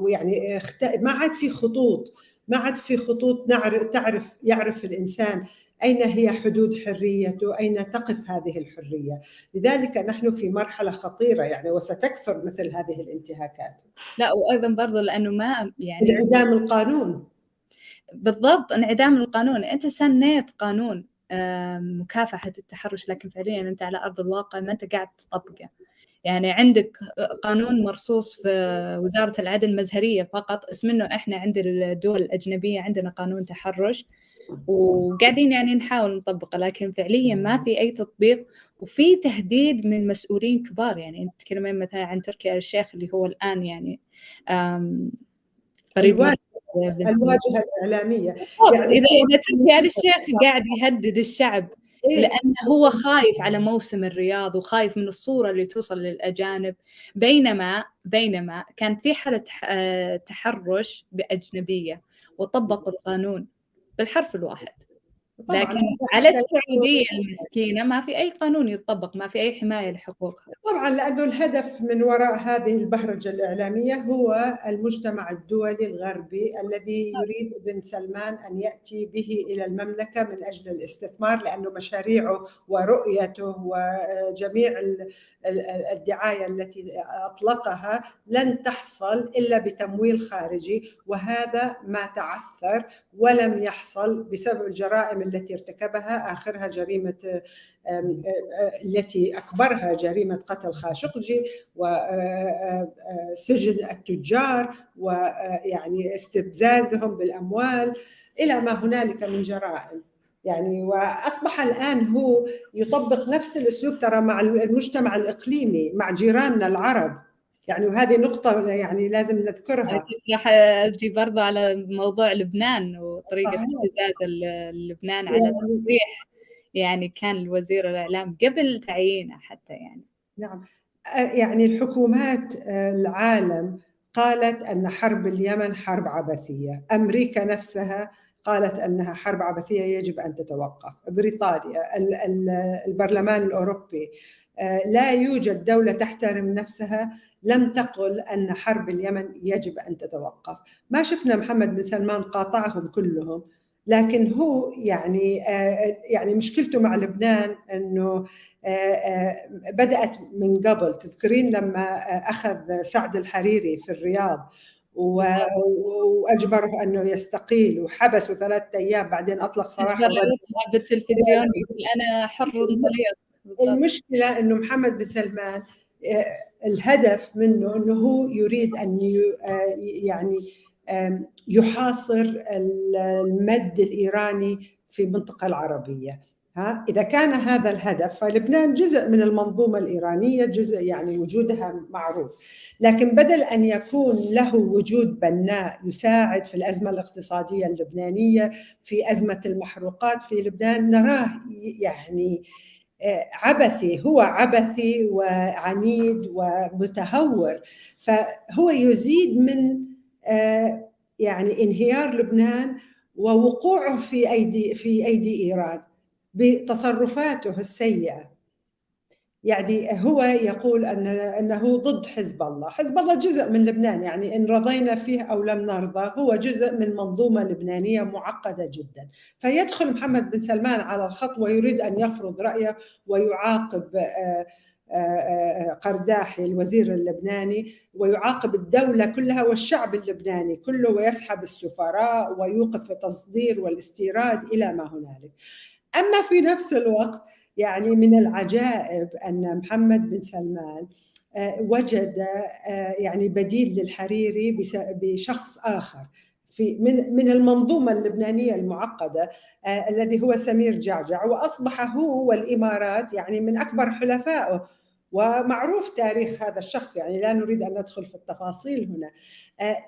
ويعني ما عاد في خطوط ما عاد في خطوط تعرف يعرف الإنسان أين هي حدود حريته أين تقف هذه الحرية. لذلك نحن في مرحلة خطيرة يعني وستكثر مثل هذه الانتهاكات. لا وأيضا برضو لأنه ما يعني انعدام القانون. بالضبط انعدام القانون. أنت سنيت قانون مكافحة التحرش لكن فعليا أنت على أرض الواقع ما أنت قاعد تطبقه. يعني عندك قانون مرصوص في وزارة العدل مزهريه فقط اسم انه إحنا عند الدول الأجنبية عندنا قانون تحرش وقاعدين يعني نحاول نطبقه لكن فعليا ما في أي تطبيق وفي تهديد من مسؤولين كبار. يعني أنت تتكلمين مثلا عن تركي الشيخ اللي هو الآن يعني قريب الواجهة الإعلامية. يعني اذا إذا تركي آل الشيخ قاعد يهدد الشعب إيه؟ لأنه هو خايف على موسم الرياض وخايف من الصورة اللي توصل للأجانب. بينما بينما كان في حالة آه، تحرش بأجنبية وطبقوا القانون بالحرف الواحد. لكن على السعودية المسكينة ما في أي قانون يطبق ما في أي حماية لحقوقها. طبعا لأنه الهدف من وراء هذه البهرجة الإعلامية هو المجتمع الدولي الغربي الذي يريد ابن سلمان أن يأتي به إلى المملكة من أجل الاستثمار لأنه مشاريعه ورؤيته وجميع الدعاية التي أطلقها لن تحصل إلا بتمويل خارجي وهذا ما تعثر ولم يحصل بسبب الجرائم التي ارتكبها آخرها جريمة التي أكبرها جريمة قتل خاشقجي وسجن التجار ويعني استفزازهم بالأموال إلى ما هنالك من جرائم. يعني وأصبح الآن هو يطبق نفس الأسلوب ترى مع المجتمع الإقليمي مع جيراننا العرب. يعني وهذه نقطة يعني لازم نذكرها. راح أجي برضه على موضوع لبنان وطريقة ابتزاز لبنان على يعني تصريح يعني كان الوزير الإعلام قبل تعيينه حتى يعني. نعم. يعني الحكومات العالم قالت أن حرب اليمن حرب عبثية. أمريكا نفسها قالت أنها حرب عبثية يجب أن تتوقف، بريطانيا، البرلمان الأوروبي، لا يوجد دولة تحترم نفسها لم تقل أن حرب اليمن يجب أن تتوقف، ما شفنا محمد بن سلمان قاطعهم كلهم، لكن هو يعني يعني مشكلته مع لبنان إنه بدأت من قبل. تذكرين لما أخذ سعد الحريري في الرياض وأجبره أنه يستقيل وحبسه ثلاثة أيام بعدين أطلق سراحه بالتلفزيون أنا حر المشكلة إنه محمد بن سلمان آه، الهدف منه إنه هو يريد أن آه، يعني يحاصر المد الإيراني في المنطقة العربية. ها؟ إذا كان هذا الهدف فلبنان جزء من المنظومة الإيرانية جزء يعني وجودها معروف. لكن بدل أن يكون له وجود بناء يساعد في الأزمة الاقتصادية اللبنانية في أزمة المحروقات في لبنان نراه يعني آه، عبثي هو عبثي وعنيد ومتهور. فهو يزيد من آه، يعني انهيار لبنان ووقوعه في أيدي في أيدي إيران بتصرفاته السيئة. يعني هو يقول أن أنه ضد حزب الله، حزب الله جزء من لبنان يعني إن رضينا فيه أو لم نرضى هو جزء من منظومة لبنانية معقدة جدا، فيدخل محمد بن سلمان على الخط ويريد أن يفرض رأيه ويعاقب آه، آه، آه، قرداحي الوزير اللبناني ويعاقب الدولة كلها والشعب اللبناني كله ويسحب السفراء ويوقف التصدير والاستيراد إلى ما هنالك. أما في نفس الوقت يعني من العجائب أن محمد بن سلمان آه، وجد آه، يعني بديل للحريري بشخص آخر. في من من المنظومة اللبنانية المعقدة آه، الذي هو سمير جعجع وأصبح هو والإمارات يعني من أكبر حلفائه. ومعروف تاريخ هذا الشخص يعني لا نريد أن ندخل في التفاصيل هنا.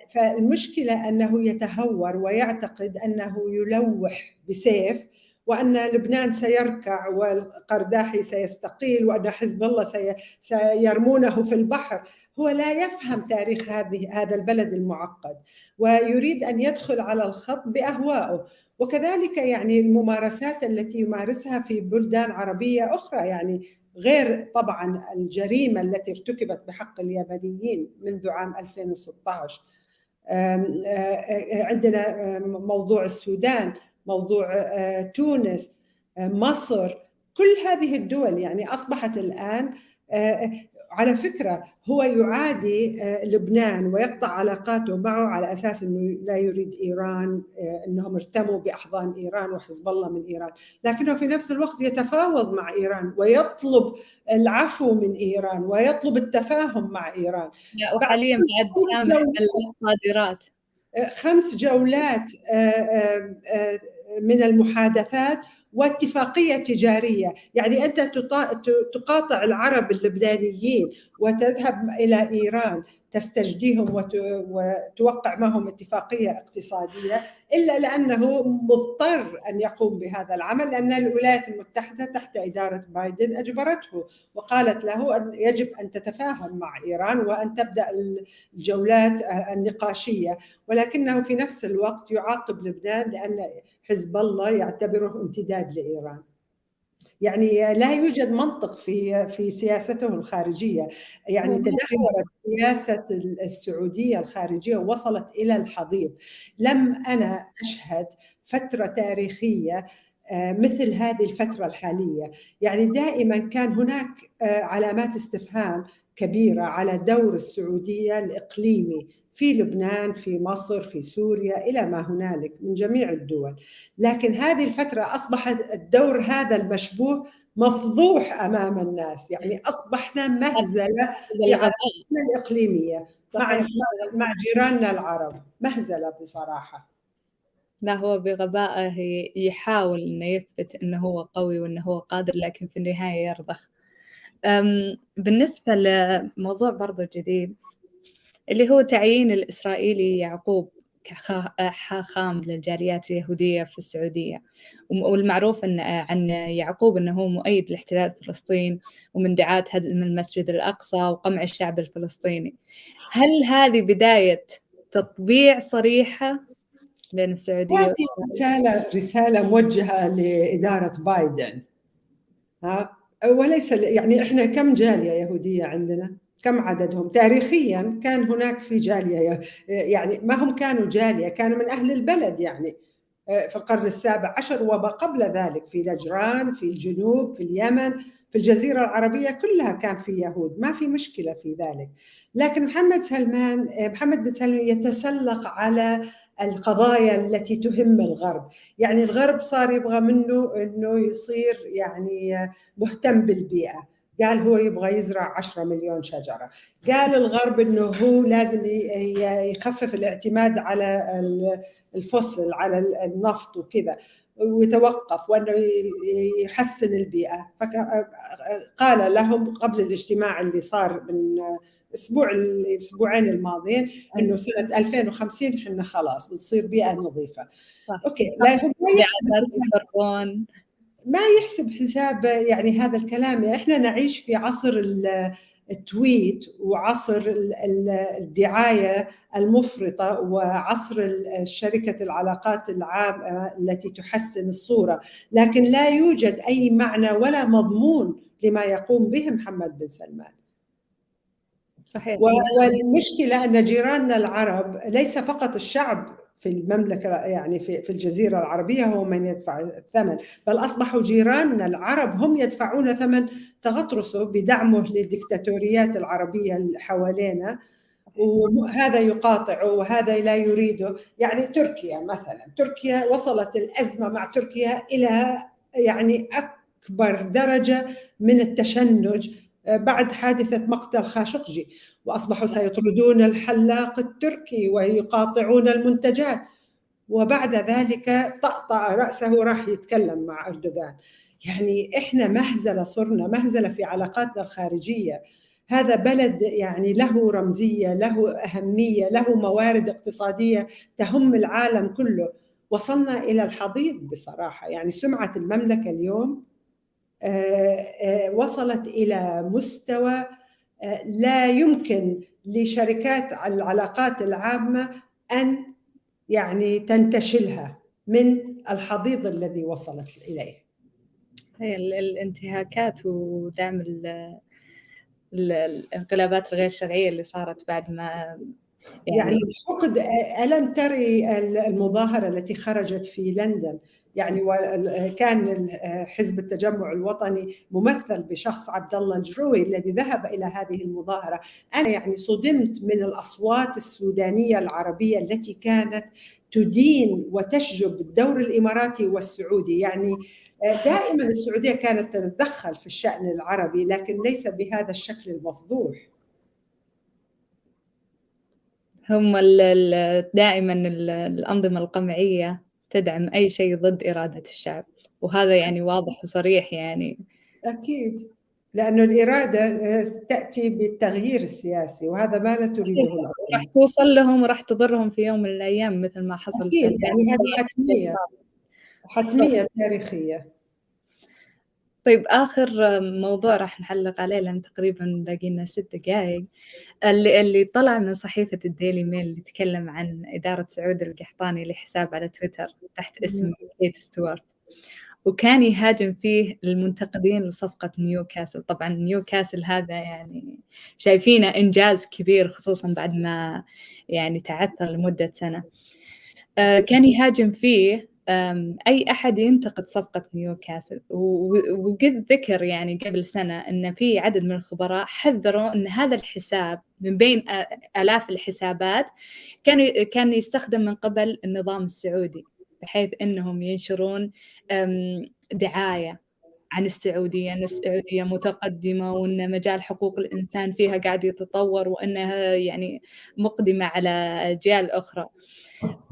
فالمشكلة أنه يتهور ويعتقد أنه يلوح بسيف وأن لبنان سيركع والقرداحي سيستقيل وأن حزب الله سيرمونه في البحر. هو لا يفهم تاريخ هذه هذا البلد المعقد ويريد أن يدخل على الخط بأهوائه. وكذلك يعني الممارسات التي يمارسها في بلدان عربية أخرى يعني غير طبعا الجريمة التي ارتكبت بحق اليمنيين منذ عام 2016 عندنا موضوع السودان. موضوع آه، تونس آه، مصر كل هذه الدول يعني أصبحت الآن آه، على فكرة هو يعادي لبنان ويقطع علاقاته معه على أساس إنه لا يريد إيران إنهم ارتموا بأحضان إيران وحزب الله من إيران، لكنه في نفس الوقت يتفاوض مع إيران ويطلب العفو من إيران ويطلب التفاهم مع إيران. وحاليا بعد الصادرات خمس جولات من المحادثات واتفاقية تجارية، يعني أنت تقاطع العرب اللبنانيين وتذهب إلى إيران تستجديهم وتوقع معهم اتفاقية اقتصادية إلا لأنه مضطر أن يقوم بهذا العمل لأن الولايات المتحدة تحت إدارة بايدن أجبرته وقالت له أن يجب أن تتفاهم مع إيران وأن تبدأ الجولات النقاشية. ولكنه في نفس الوقت يعاقب لبنان لأن حزب الله يعتبره امتداد لإيران. يعني لا يوجد منطق في في سياسته الخارجية. يعني تدهورت سياسة السعودية الخارجية وصلت إلى الحضيض. لم أنا أشهد فترة تاريخية آه، مثل هذه الفترة الحالية. يعني دائما كان هناك آه، علامات استفهام كبيرة على دور السعودية الإقليمي في لبنان في مصر في سوريا إلى ما هنالك من جميع الدول. لكن هذه الفترة اصبح الدور هذا المشبوه مفضوح أمام الناس. يعني أصبحنا مهزلة في علاقتنا الإقليمية. مع مع جيراننا العرب. مهزلة بصراحة. لا هو بغبائه يحاول إنه يثبت إنه هو قوي وإنه هو قادر لكن في النهاية يرضخ. بالنسبة لموضوع برضو جديد اللي هو تعيين الإسرائيلي يعقوب كخام للجاليات اليهودية في السعودية. والمعروف أن عن يعقوب أنه هو مؤيد لاحتلال فلسطين ومن دعاة هدم المسجد الأقصى وقمع الشعب الفلسطيني. هل هذه بداية تطبيع صريحة بين السعودية هذه رسالة رسالة موجهة لإدارة بايدن. ها؟ وليس يعني إحنا كم جالية يهودية عندنا؟ كم عددهم؟ تاريخيا كان هناك في جالية يعني ما هم كانوا جالية كانوا من أهل البلد يعني في القرن السابع عشر وما قبل ذلك في نجران في الجنوب في اليمن في الجزيرة العربية كلها كان في يهود ما في مشكلة في ذلك. لكن محمد سلمان محمد بن سلمان يتسلق على القضايا التي تهم الغرب. يعني الغرب صار يبغى منه أنه يصير يعني مهتم بالبيئة. قال هو يبغى يزرع 10 مليون شجرة. قال الغرب إنه هو لازم يخفف الاعتماد على الفصل على النفط وكذا ويتوقف وإنه يحسن البيئة. فقال لهم قبل الاجتماع اللي صار من أسبوع الأسبوعين الماضيين إنه سنة 2050 إحنا خلاص بنصير بيئة نظيفة. okay لا هم ما يحسب حساب يعني هذا الكلام. إحنا نعيش في عصر ال tweet وعصر الدعاية المفرطة وعصر شركة العلاقات العامة التي تحسن الصورة، لكن لا يوجد أي معنى ولا مضمون لما يقوم به محمد بن سلمان. صحيح. والمشكلة أن جيراننا العرب ليس فقط الشعب في المملكة يعني في, في الجزيرة العربية هو من يدفع الثمن. بل أصبحوا جيراننا العرب هم يدفعون ثمن تغطرسه بدعمه للدكتاتوريات العربية حوالينا. وهذا يقاطعه وهذا لا يريده. يعني تركيا مثلا تركيا وصلت الأزمة مع تركيا إلى يعني أكبر درجة من التشنج بعد حادثة مقتل خاشقجي وأصبحوا سيطردون الحلاق التركي ويقاطعون المنتجات. وبعد ذلك طأطأ رأسه راح يتكلم مع أردوغان. يعني إحنا مهزلة صرنا مهزلة في علاقاتنا الخارجية. هذا بلد يعني له رمزية له أهمية له موارد اقتصادية تهم العالم كله. وصلنا إلى الحضيض بصراحة. يعني سمعة المملكة اليوم وصلت إلى مستوى آه، لا يمكن لشركات العلاقات العامة أن يعني تنتشلها من الحضيض الذي وصلت إليه. هي الانتهاكات ودعم الانقلابات الغير شرعية اللي صارت بعد ما يعني, يعني ألم تري المظاهرة التي خرجت في لندن يعني كان حزب التجمع الوطني ممثل بشخص عبد الله الجروي الذي ذهب إلى هذه المظاهرة. أنا يعني صدمت من الأصوات السودانية العربية التي كانت تدين وتشجب الدور الإماراتي والسعودي. يعني دائما السعودية كانت تتدخل في الشأن العربي لكن ليس بهذا الشكل المفضوح. هم دائما الأنظمة القمعية تدعم أي شيء ضد إرادة الشعب. وهذا يعني واضح وصريح يعني. أكيد. لأنه الإرادة تأتي بالتغيير السياسي وهذا ما لا تريده راح توصل لهم وراح تضرهم في يوم من الأيام مثل ما حصل أكيد يعني هذه حتمية. حتمية تاريخية. طيب آخر موضوع راح نحلق عليه لأن تقريبا باقي لنا ست دقائق اللي اللي طلع من صحيفة الديلي ميل اللي تكلم عن إدارة سعود القحطاني لحساب على تويتر تحت اسم كيت ستوارت. وكان يهاجم فيه المنتقدين لصفقة نيوكاسل. طبعا نيوكاسل هذا يعني شايفينه إنجاز كبير خصوصا بعد ما يعني تعثر لمدة سنة. آه، كان يهاجم فيه أي أحد ينتقد صفقة نيوكاسل. وقد ذكر يعني قبل سنة أن في عدد من الخبراء حذروا أن هذا الحساب من بين آلاف الحسابات كان كان يستخدم من قبل النظام السعودي بحيث أنهم ينشرون دعاية. عن السعودية أن السعودية متقدمة وأن مجال حقوق الإنسان فيها قاعد يتطور وأنها يعني مقدمة على أجيال أخرى.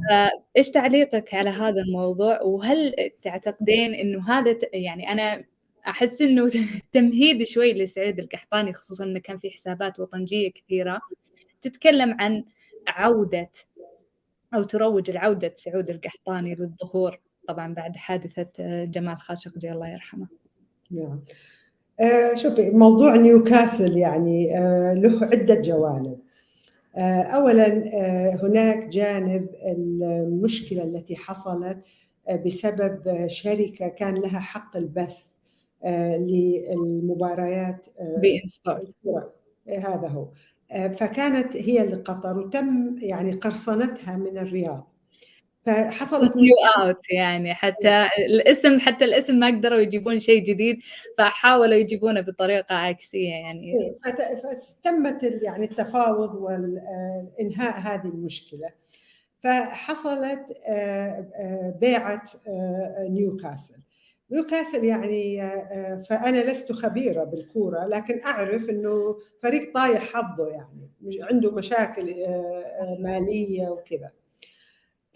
فإيش تعليقك على هذا الموضوع؟ وهل تعتقدين أنه هذا يعني أنا أحس أنه تمهيد شوي لسعيد القحطاني خصوصا أنه كان في حسابات وطنجية كثيرة تتكلم عن عودة أو تروج العودة سعود القحطاني للظهور. طبعا بعد حادثة جمال خاشقجي الله يرحمه. نعم آه شوفي موضوع نيوكاسل يعني آه له عدة جوانب. آه اولا آه هناك جانب المشكلة التي حصلت بسبب شركة كان لها حق البث للمباريات هذا هو. فكانت هي لقطر وتم يعني قرصنتها من الرياض. فحصلت نيو اوت يعني. حتى الاسم حتى الاسم ما قدروا يجيبون شيء جديد فحاولوا يجيبونه بطريقة عكسية يعني. إيه، فتمت يعني التفاوض والإنهاء هذه المشكلة. فحصلت آه، آه، بيعة آه، نيوكاسل. نيوكاسل يعني فأنا لست خبيرة بالكورة لكن أعرف إنه فريق طايح حظه يعني عنده مشاكل مالية وكذا.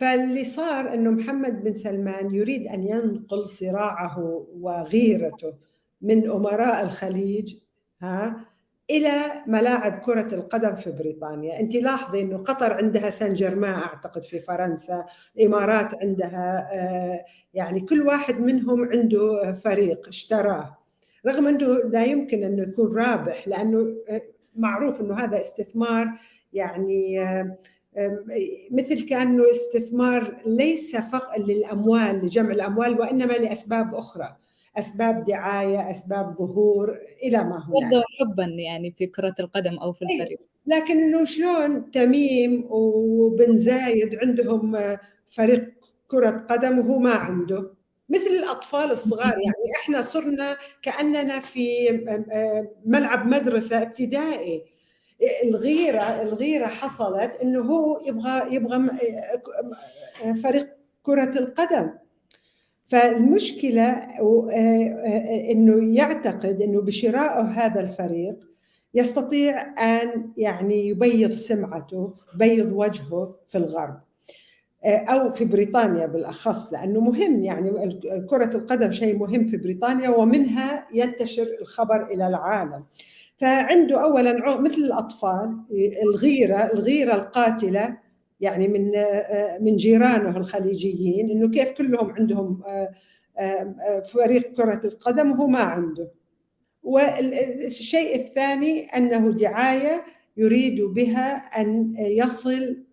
فاللي صار إنه محمد بن سلمان يريد أن ينقل صراعه وغيرته من أمراء الخليج ها إلى ملاعب كرة القدم في بريطانيا، أنت لاحظي إنه قطر عندها سان جيرمان أعتقد في فرنسا، الإمارات عندها آه، يعني كل واحد منهم عنده فريق اشتراه، رغم أنه لا يمكن انه يكون رابح لأنه آه، معروف إنه هذا استثمار يعني آه، مثل كأنه استثمار ليس فقط للأموال لجمع الأموال وإنما لأسباب أخرى أسباب دعاية أسباب ظهور إلى ما هنالك حبا يعني في كرة القدم أو في الفريق. لكن انه شلون؟ تميم وبن زايد عندهم فريق كرة قدم وهو ما عنده. مثل الأطفال الصغار يعني إحنا صرنا كأننا في ملعب مدرسة ابتدائي. الغيرة الغيرة حصلت إنه هو يبغى يبغى فريق كرة القدم. فالمشكلة إنه يعتقد إنه بشرائه هذا الفريق يستطيع أن يعني يبيض سمعته يبيض وجهه في الغرب. أو في بريطانيا بالأخص لأنه مهم يعني كرة القدم شيء مهم في بريطانيا ومنها ينتشر الخبر إلى العالم. فعنده اولا مثل الأطفال الغيرة الغيرة القاتلة يعني من من جيرانه الخليجيين إنه كيف كلهم عندهم فريق كرة القدم وهو ما عنده. والشيء الثاني أنه دعاية يريد بها أن يصل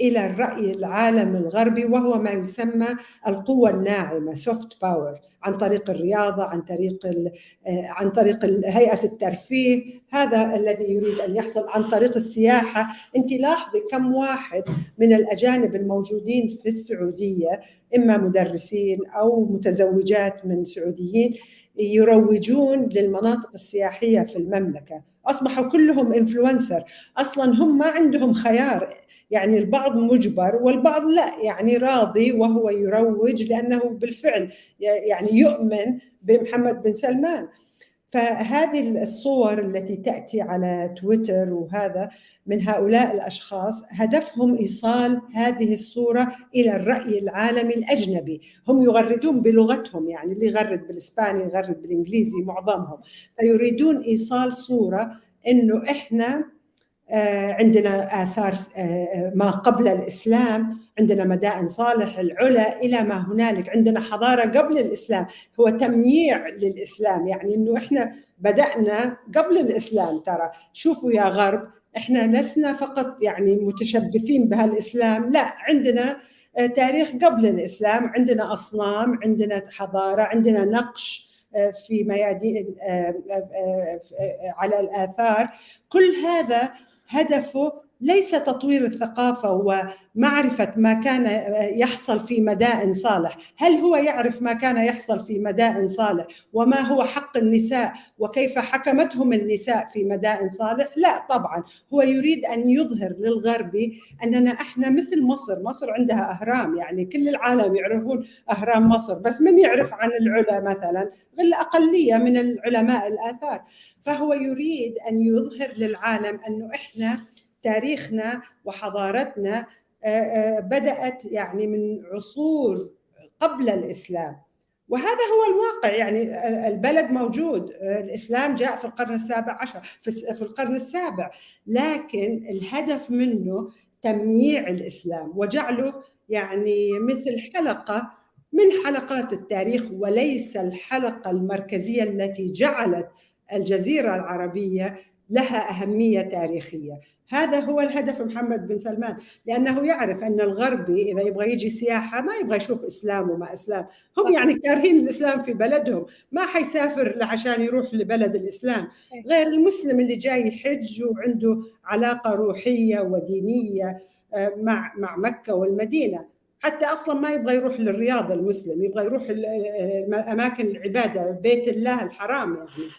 إلى الرأي العالم الغربي وهو ما يسمى القوة الناعمة soft power عن طريق الرياضة عن طريق عن طريق هيئة الترفيه. هذا الذي يريد أن يحصل عن طريق السياحة. أنت لاحظي كم واحد من الأجانب الموجودين في السعودية إما مدرسين أو متزوجات من سعوديين يروجون للمناطق السياحية في المملكة. أصبحوا كلهم influencer أصلا هم ما عندهم خيار يعني البعض مجبر والبعض لا يعني راضي وهو يروج لأنه بالفعل يعني يؤمن بمحمد بن سلمان. فهذه الصور التي تأتي على تويتر وهذا من هؤلاء الأشخاص هدفهم إيصال هذه الصورة إلى الرأي العالمي الأجنبي، هم يغردون بلغتهم يعني اللي يغرد بالإسباني يغرد بالإنجليزي معظمهم، فيريدون إيصال صورة إنه إحنا عندنا آثار آه، ما قبل الإسلام عندنا مدائن صالح العلا إلى ما هنالك. عندنا حضارة قبل الإسلام. هو تمييع للإسلام يعني أنه إحنا بدأنا قبل الإسلام ترى. شوفوا يا غرب إحنا لسنا فقط يعني متشبثين بهالإسلام. لا عندنا آه، تاريخ قبل الإسلام. عندنا أصنام عندنا حضارة عندنا نقش في ميادين على الآثار. كل هذا هدفه ليس تطوير الثقافة ومعرفة ما كان يحصل في مدائن صالح. هل هو يعرف ما كان يحصل في مدائن صالح وما هو حق النساء وكيف حكمتهم النساء في مدائن صالح؟ لا طبعا. هو يريد أن يظهر للغربي أننا إحنا مثل مصر. مصر عندها أهرام يعني كل العالم يعرفون أهرام مصر. بس من يعرف عن العلا مثلا؟ غير أقلية من العلماء الآثار. فهو يريد أن يظهر للعالم أنه إحنا تاريخنا وحضارتنا آه، آه، بدأت يعني من عصور قبل الإسلام. وهذا هو الواقع يعني البلد موجود. الإسلام جاء في القرن السابع عشر في القرن السابع. لكن الهدف منه تمييع الإسلام وجعله يعني مثل حلقة من حلقات التاريخ وليس الحلقة المركزية التي جعلت الجزيرة العربية لها أهمية تاريخية. هذا هو الهدف محمد بن سلمان لأنه يعرف أن الغربي إذا يبغى يجي سياحة ما يبغى يشوف إسلام وما إسلام. هم يعني كارهين الإسلام في بلدهم. ما حيسافر عشان يروح لبلد الإسلام. غير المسلم اللي جاي يحج وعنده علاقة روحية ودينية آه، مع مع مكة والمدينة. حتى أصلا ما يبغى يروح للرياض المسلم يبغى يروح اماكن العبادة بيت الله الحرام يعني.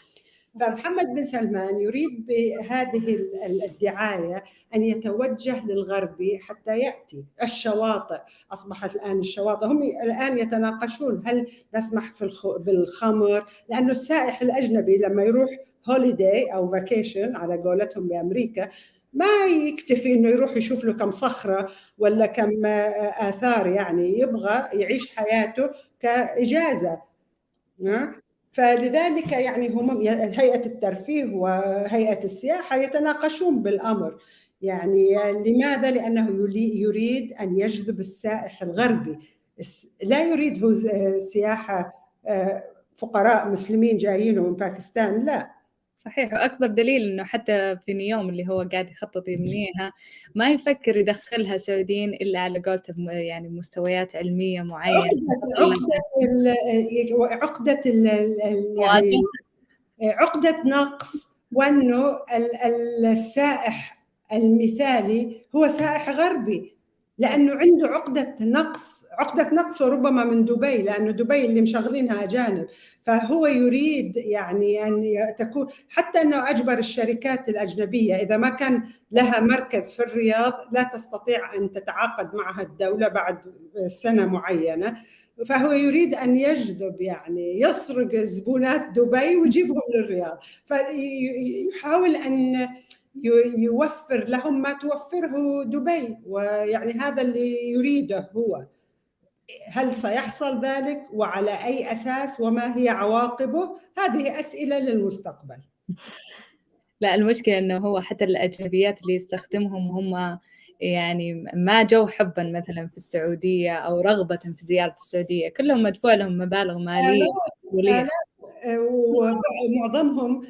فمحمد بن سلمان يريد بهذه الدعاية أن يتوجه للغربي حتى يأتي. الشواطئ أصبحت الآن الشواطئ هم الآن يتناقشون هل نسمح في بالخمر؟ لأنه السائح الأجنبي لما يروح holiday أو vacation على قولتهم بأمريكا ما يكتفي إنه يروح يشوف له كم صخرة ولا كم آثار يعني يبغى يعيش حياته كإجازة. فلذلك يعني هم هيئة الترفيه وهيئة السياحة يتناقشون بالأمر. يعني لماذا؟ لأنه يريد أن يجذب السائح الغربي. لا يريد هو سياحة آه، فقراء مسلمين جايين من باكستان لا. صحيح. وأكبر دليل إنه حتى في نيوم اللي هو قاعد يخطط يبنيها ما يفكر يدخلها سعوديين إلا على قولته يعني مستويات علمية معينة. عقدة عقدة يعني عقدة نقص وأنه السائح المثالي هو سائح غربي. لأنه عنده عقدة نقص عقدة نقص وربما من دبي لأنه دبي اللي مشغلينها أجانب. فهو يريد يعني أن تكون حتى أنه أجبر الشركات الأجنبية إذا ما كان لها مركز في الرياض لا تستطيع أن تتعاقد معها الدولة بعد سنة معينة. فهو يريد أن يجذب يعني يسرق زبونات دبي ويجيبهم للرياض. فيحاول أن يوفر لهم ما توفره دبي ويعني هذا اللي يريده هو. هل سيحصل ذلك وعلى أي أساس وما هي عواقبه؟ هذه أسئلة للمستقبل. لا المشكلة إنه هو حتى الأجنبيات اللي يستخدمهم هم يعني ما جو حبا مثلا في السعودية أو رغبة في زيارة السعودية. كلهم مدفوع لهم مبالغ مالية ومعظمهم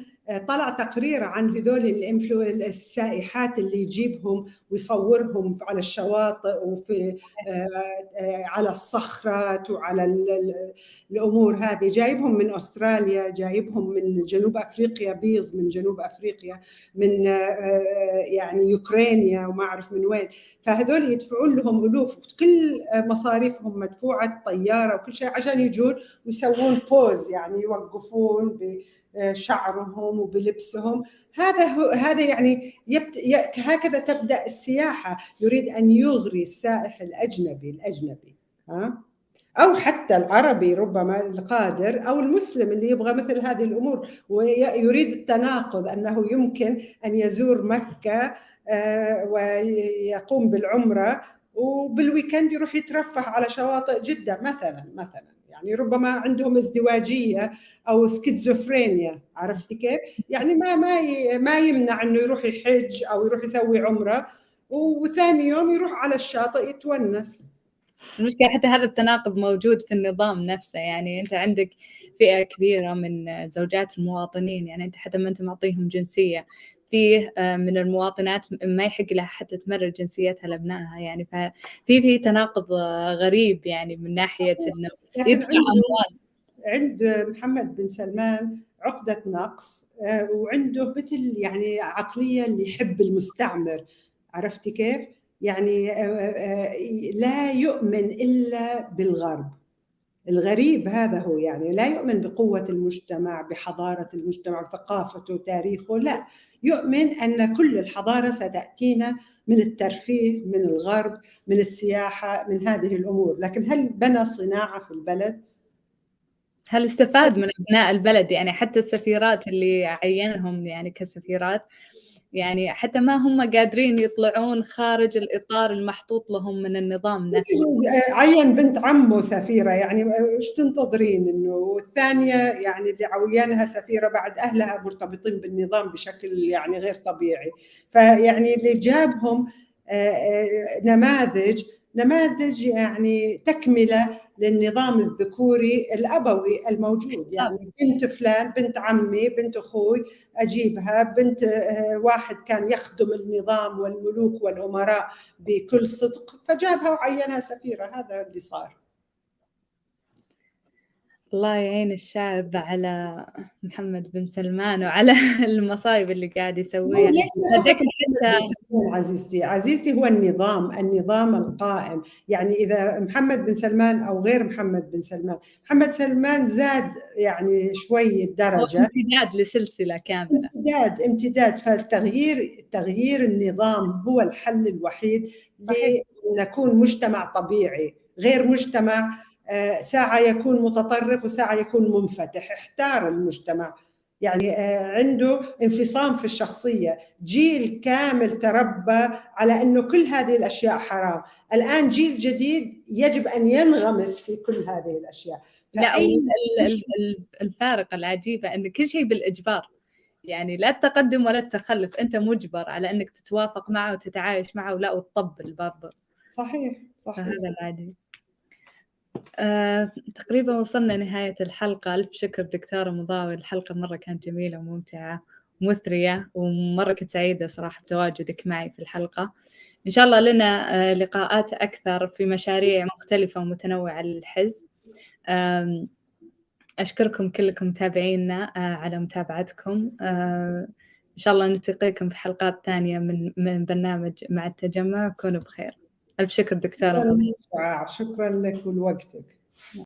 طلع تقرير عن هذول السائحات اللي يجيبهم ويصورهم على الشواطئ وفي آه، آه، على الصخرات وعلى الأمور هذه. جايبهم من أستراليا جايبهم من جنوب أفريقيا بيض من جنوب أفريقيا من آه، يعني يوكرانيا وما أعرف من وين. فهذول يدفعون لهم ألوف كل مصاريفهم مدفوعة طيارة وكل شيء عشان يجون ويسوون بوز يعني يوقفون شعرهم وبلبسهم. هذا هو هذا يعني يبت... هكذا تبدأ السياحة. يريد أن يغري السائح الأجنبي الأجنبي ها؟ أو حتى العربي ربما القادر أو المسلم اللي يبغى مثل هذه الأمور. ويريد التناقض أنه يمكن أن يزور مكة آه، ويقوم بالعمرة وبال weekend يروح يترفه على شواطئ جدة مثلا مثلا. يعني ربما عندهم ازدواجية أو سكيزوفرينيا عرفتي كيف؟ يعني ما ما ما يمنع إنه يروح يحج أو يروح يسوي عمرة وثاني يوم يروح على الشاطئ يتونس المشكلة حتى هذا التناقض موجود في النظام نفسه يعني أنت عندك فئة كبيرة من زوجات المواطنين يعني أنت حتى ما أنت معطيهم جنسية فيه آه، من المواطنات ما يحق لها حتى تمرر جنسيتها لابنائها يعني. ففي في تناقض غريب يعني من ناحية إنه يدفع أموال. عند محمد بن سلمان عقدة نقص آه، وعنده مثل يعني عقلية اللي يحب المستعمر. عرفتي كيف؟ يعني آه، لا يؤمن إلا بالغرب. الغريب هذا هو يعني لا يؤمن بقوة المجتمع بحضارة المجتمع بثقافته تاريخه لا. يؤمن أن كل الحضارة ستأتينا من الترفيه من الغرب من السياحة من هذه الأمور. لكن هل بنى صناعة في البلد؟ هل استفاد من أبناء البلد؟ يعني حتى السفيرات اللي عينهم يعني كسفيرات يعني حتى ما هم قادرين يطلعون خارج الإطار المحطوط لهم من النظام نفسه. عين بنت عمه سفيرة يعني إيش تنتظرين؟ إنه والثانية يعني اللي عويانها سفيرة بعد أهلها مرتبطين بالنظام بشكل يعني غير طبيعي. فيعني اللي جابهم آه، آه، نماذج نماذج يعني تكملة للنظام الذكوري الأبوي الموجود. يعني بنت فلان بنت عمي بنت أخوي أجيبها. بنت آه، واحد كان يخدم النظام والملوك والأمراء بكل صدق فجابها وعينها سفيرة. هذا اللي صار. الله يعين الشعب على محمد بن سلمان وعلى المصايب اللي قاعد يسويها. عزيزتي. عزيزتي هو النظام النظام القائم. يعني إذا محمد بن سلمان أو غير محمد بن سلمان. محمد سلمان زاد يعني شوي الدرجة. امتداد لسلسلة كاملة. امتداد امتداد. فالتغيير تغيير النظام هو الحل الوحيد لنكون مجتمع طبيعي. غير مجتمع ساعة يكون متطرف وساعة يكون منفتح. احتار المجتمع. يعني آه، عنده انفصام في الشخصية. جيل كامل تربى على أنه كل هذه الأشياء حرام. الآن جيل جديد يجب أن ينغمس في كل هذه الأشياء. لا الفارقة العجيبة أن كل شيء بالإجبار. يعني لا التقدم ولا التخلف. أنت مجبر على أنك تتوافق معه وتتعايش معه ولا وتطبل برضه. صحيح صحيح. هذا العادي. آه، تقريبا وصلنا نهاية الحلقة. ألف شكر دكتورة مضاوي. الحلقة مرة كانت جميلة وممتعة ومثرية ومرة كنت سعيدة صراحة بتواجدك معي في الحلقة. إن شاء الله لنا آه، لقاءات أكثر في مشاريع مختلفة ومتنوعة للحزب. أشكركم كلكم متابعينا آه، على متابعتكم. إن شاء الله نلتقيكم في حلقات ثانية من من برنامج مع التجمع. كونوا بخير. ألف شكر دكتورة. شكرا لك ولوقتك.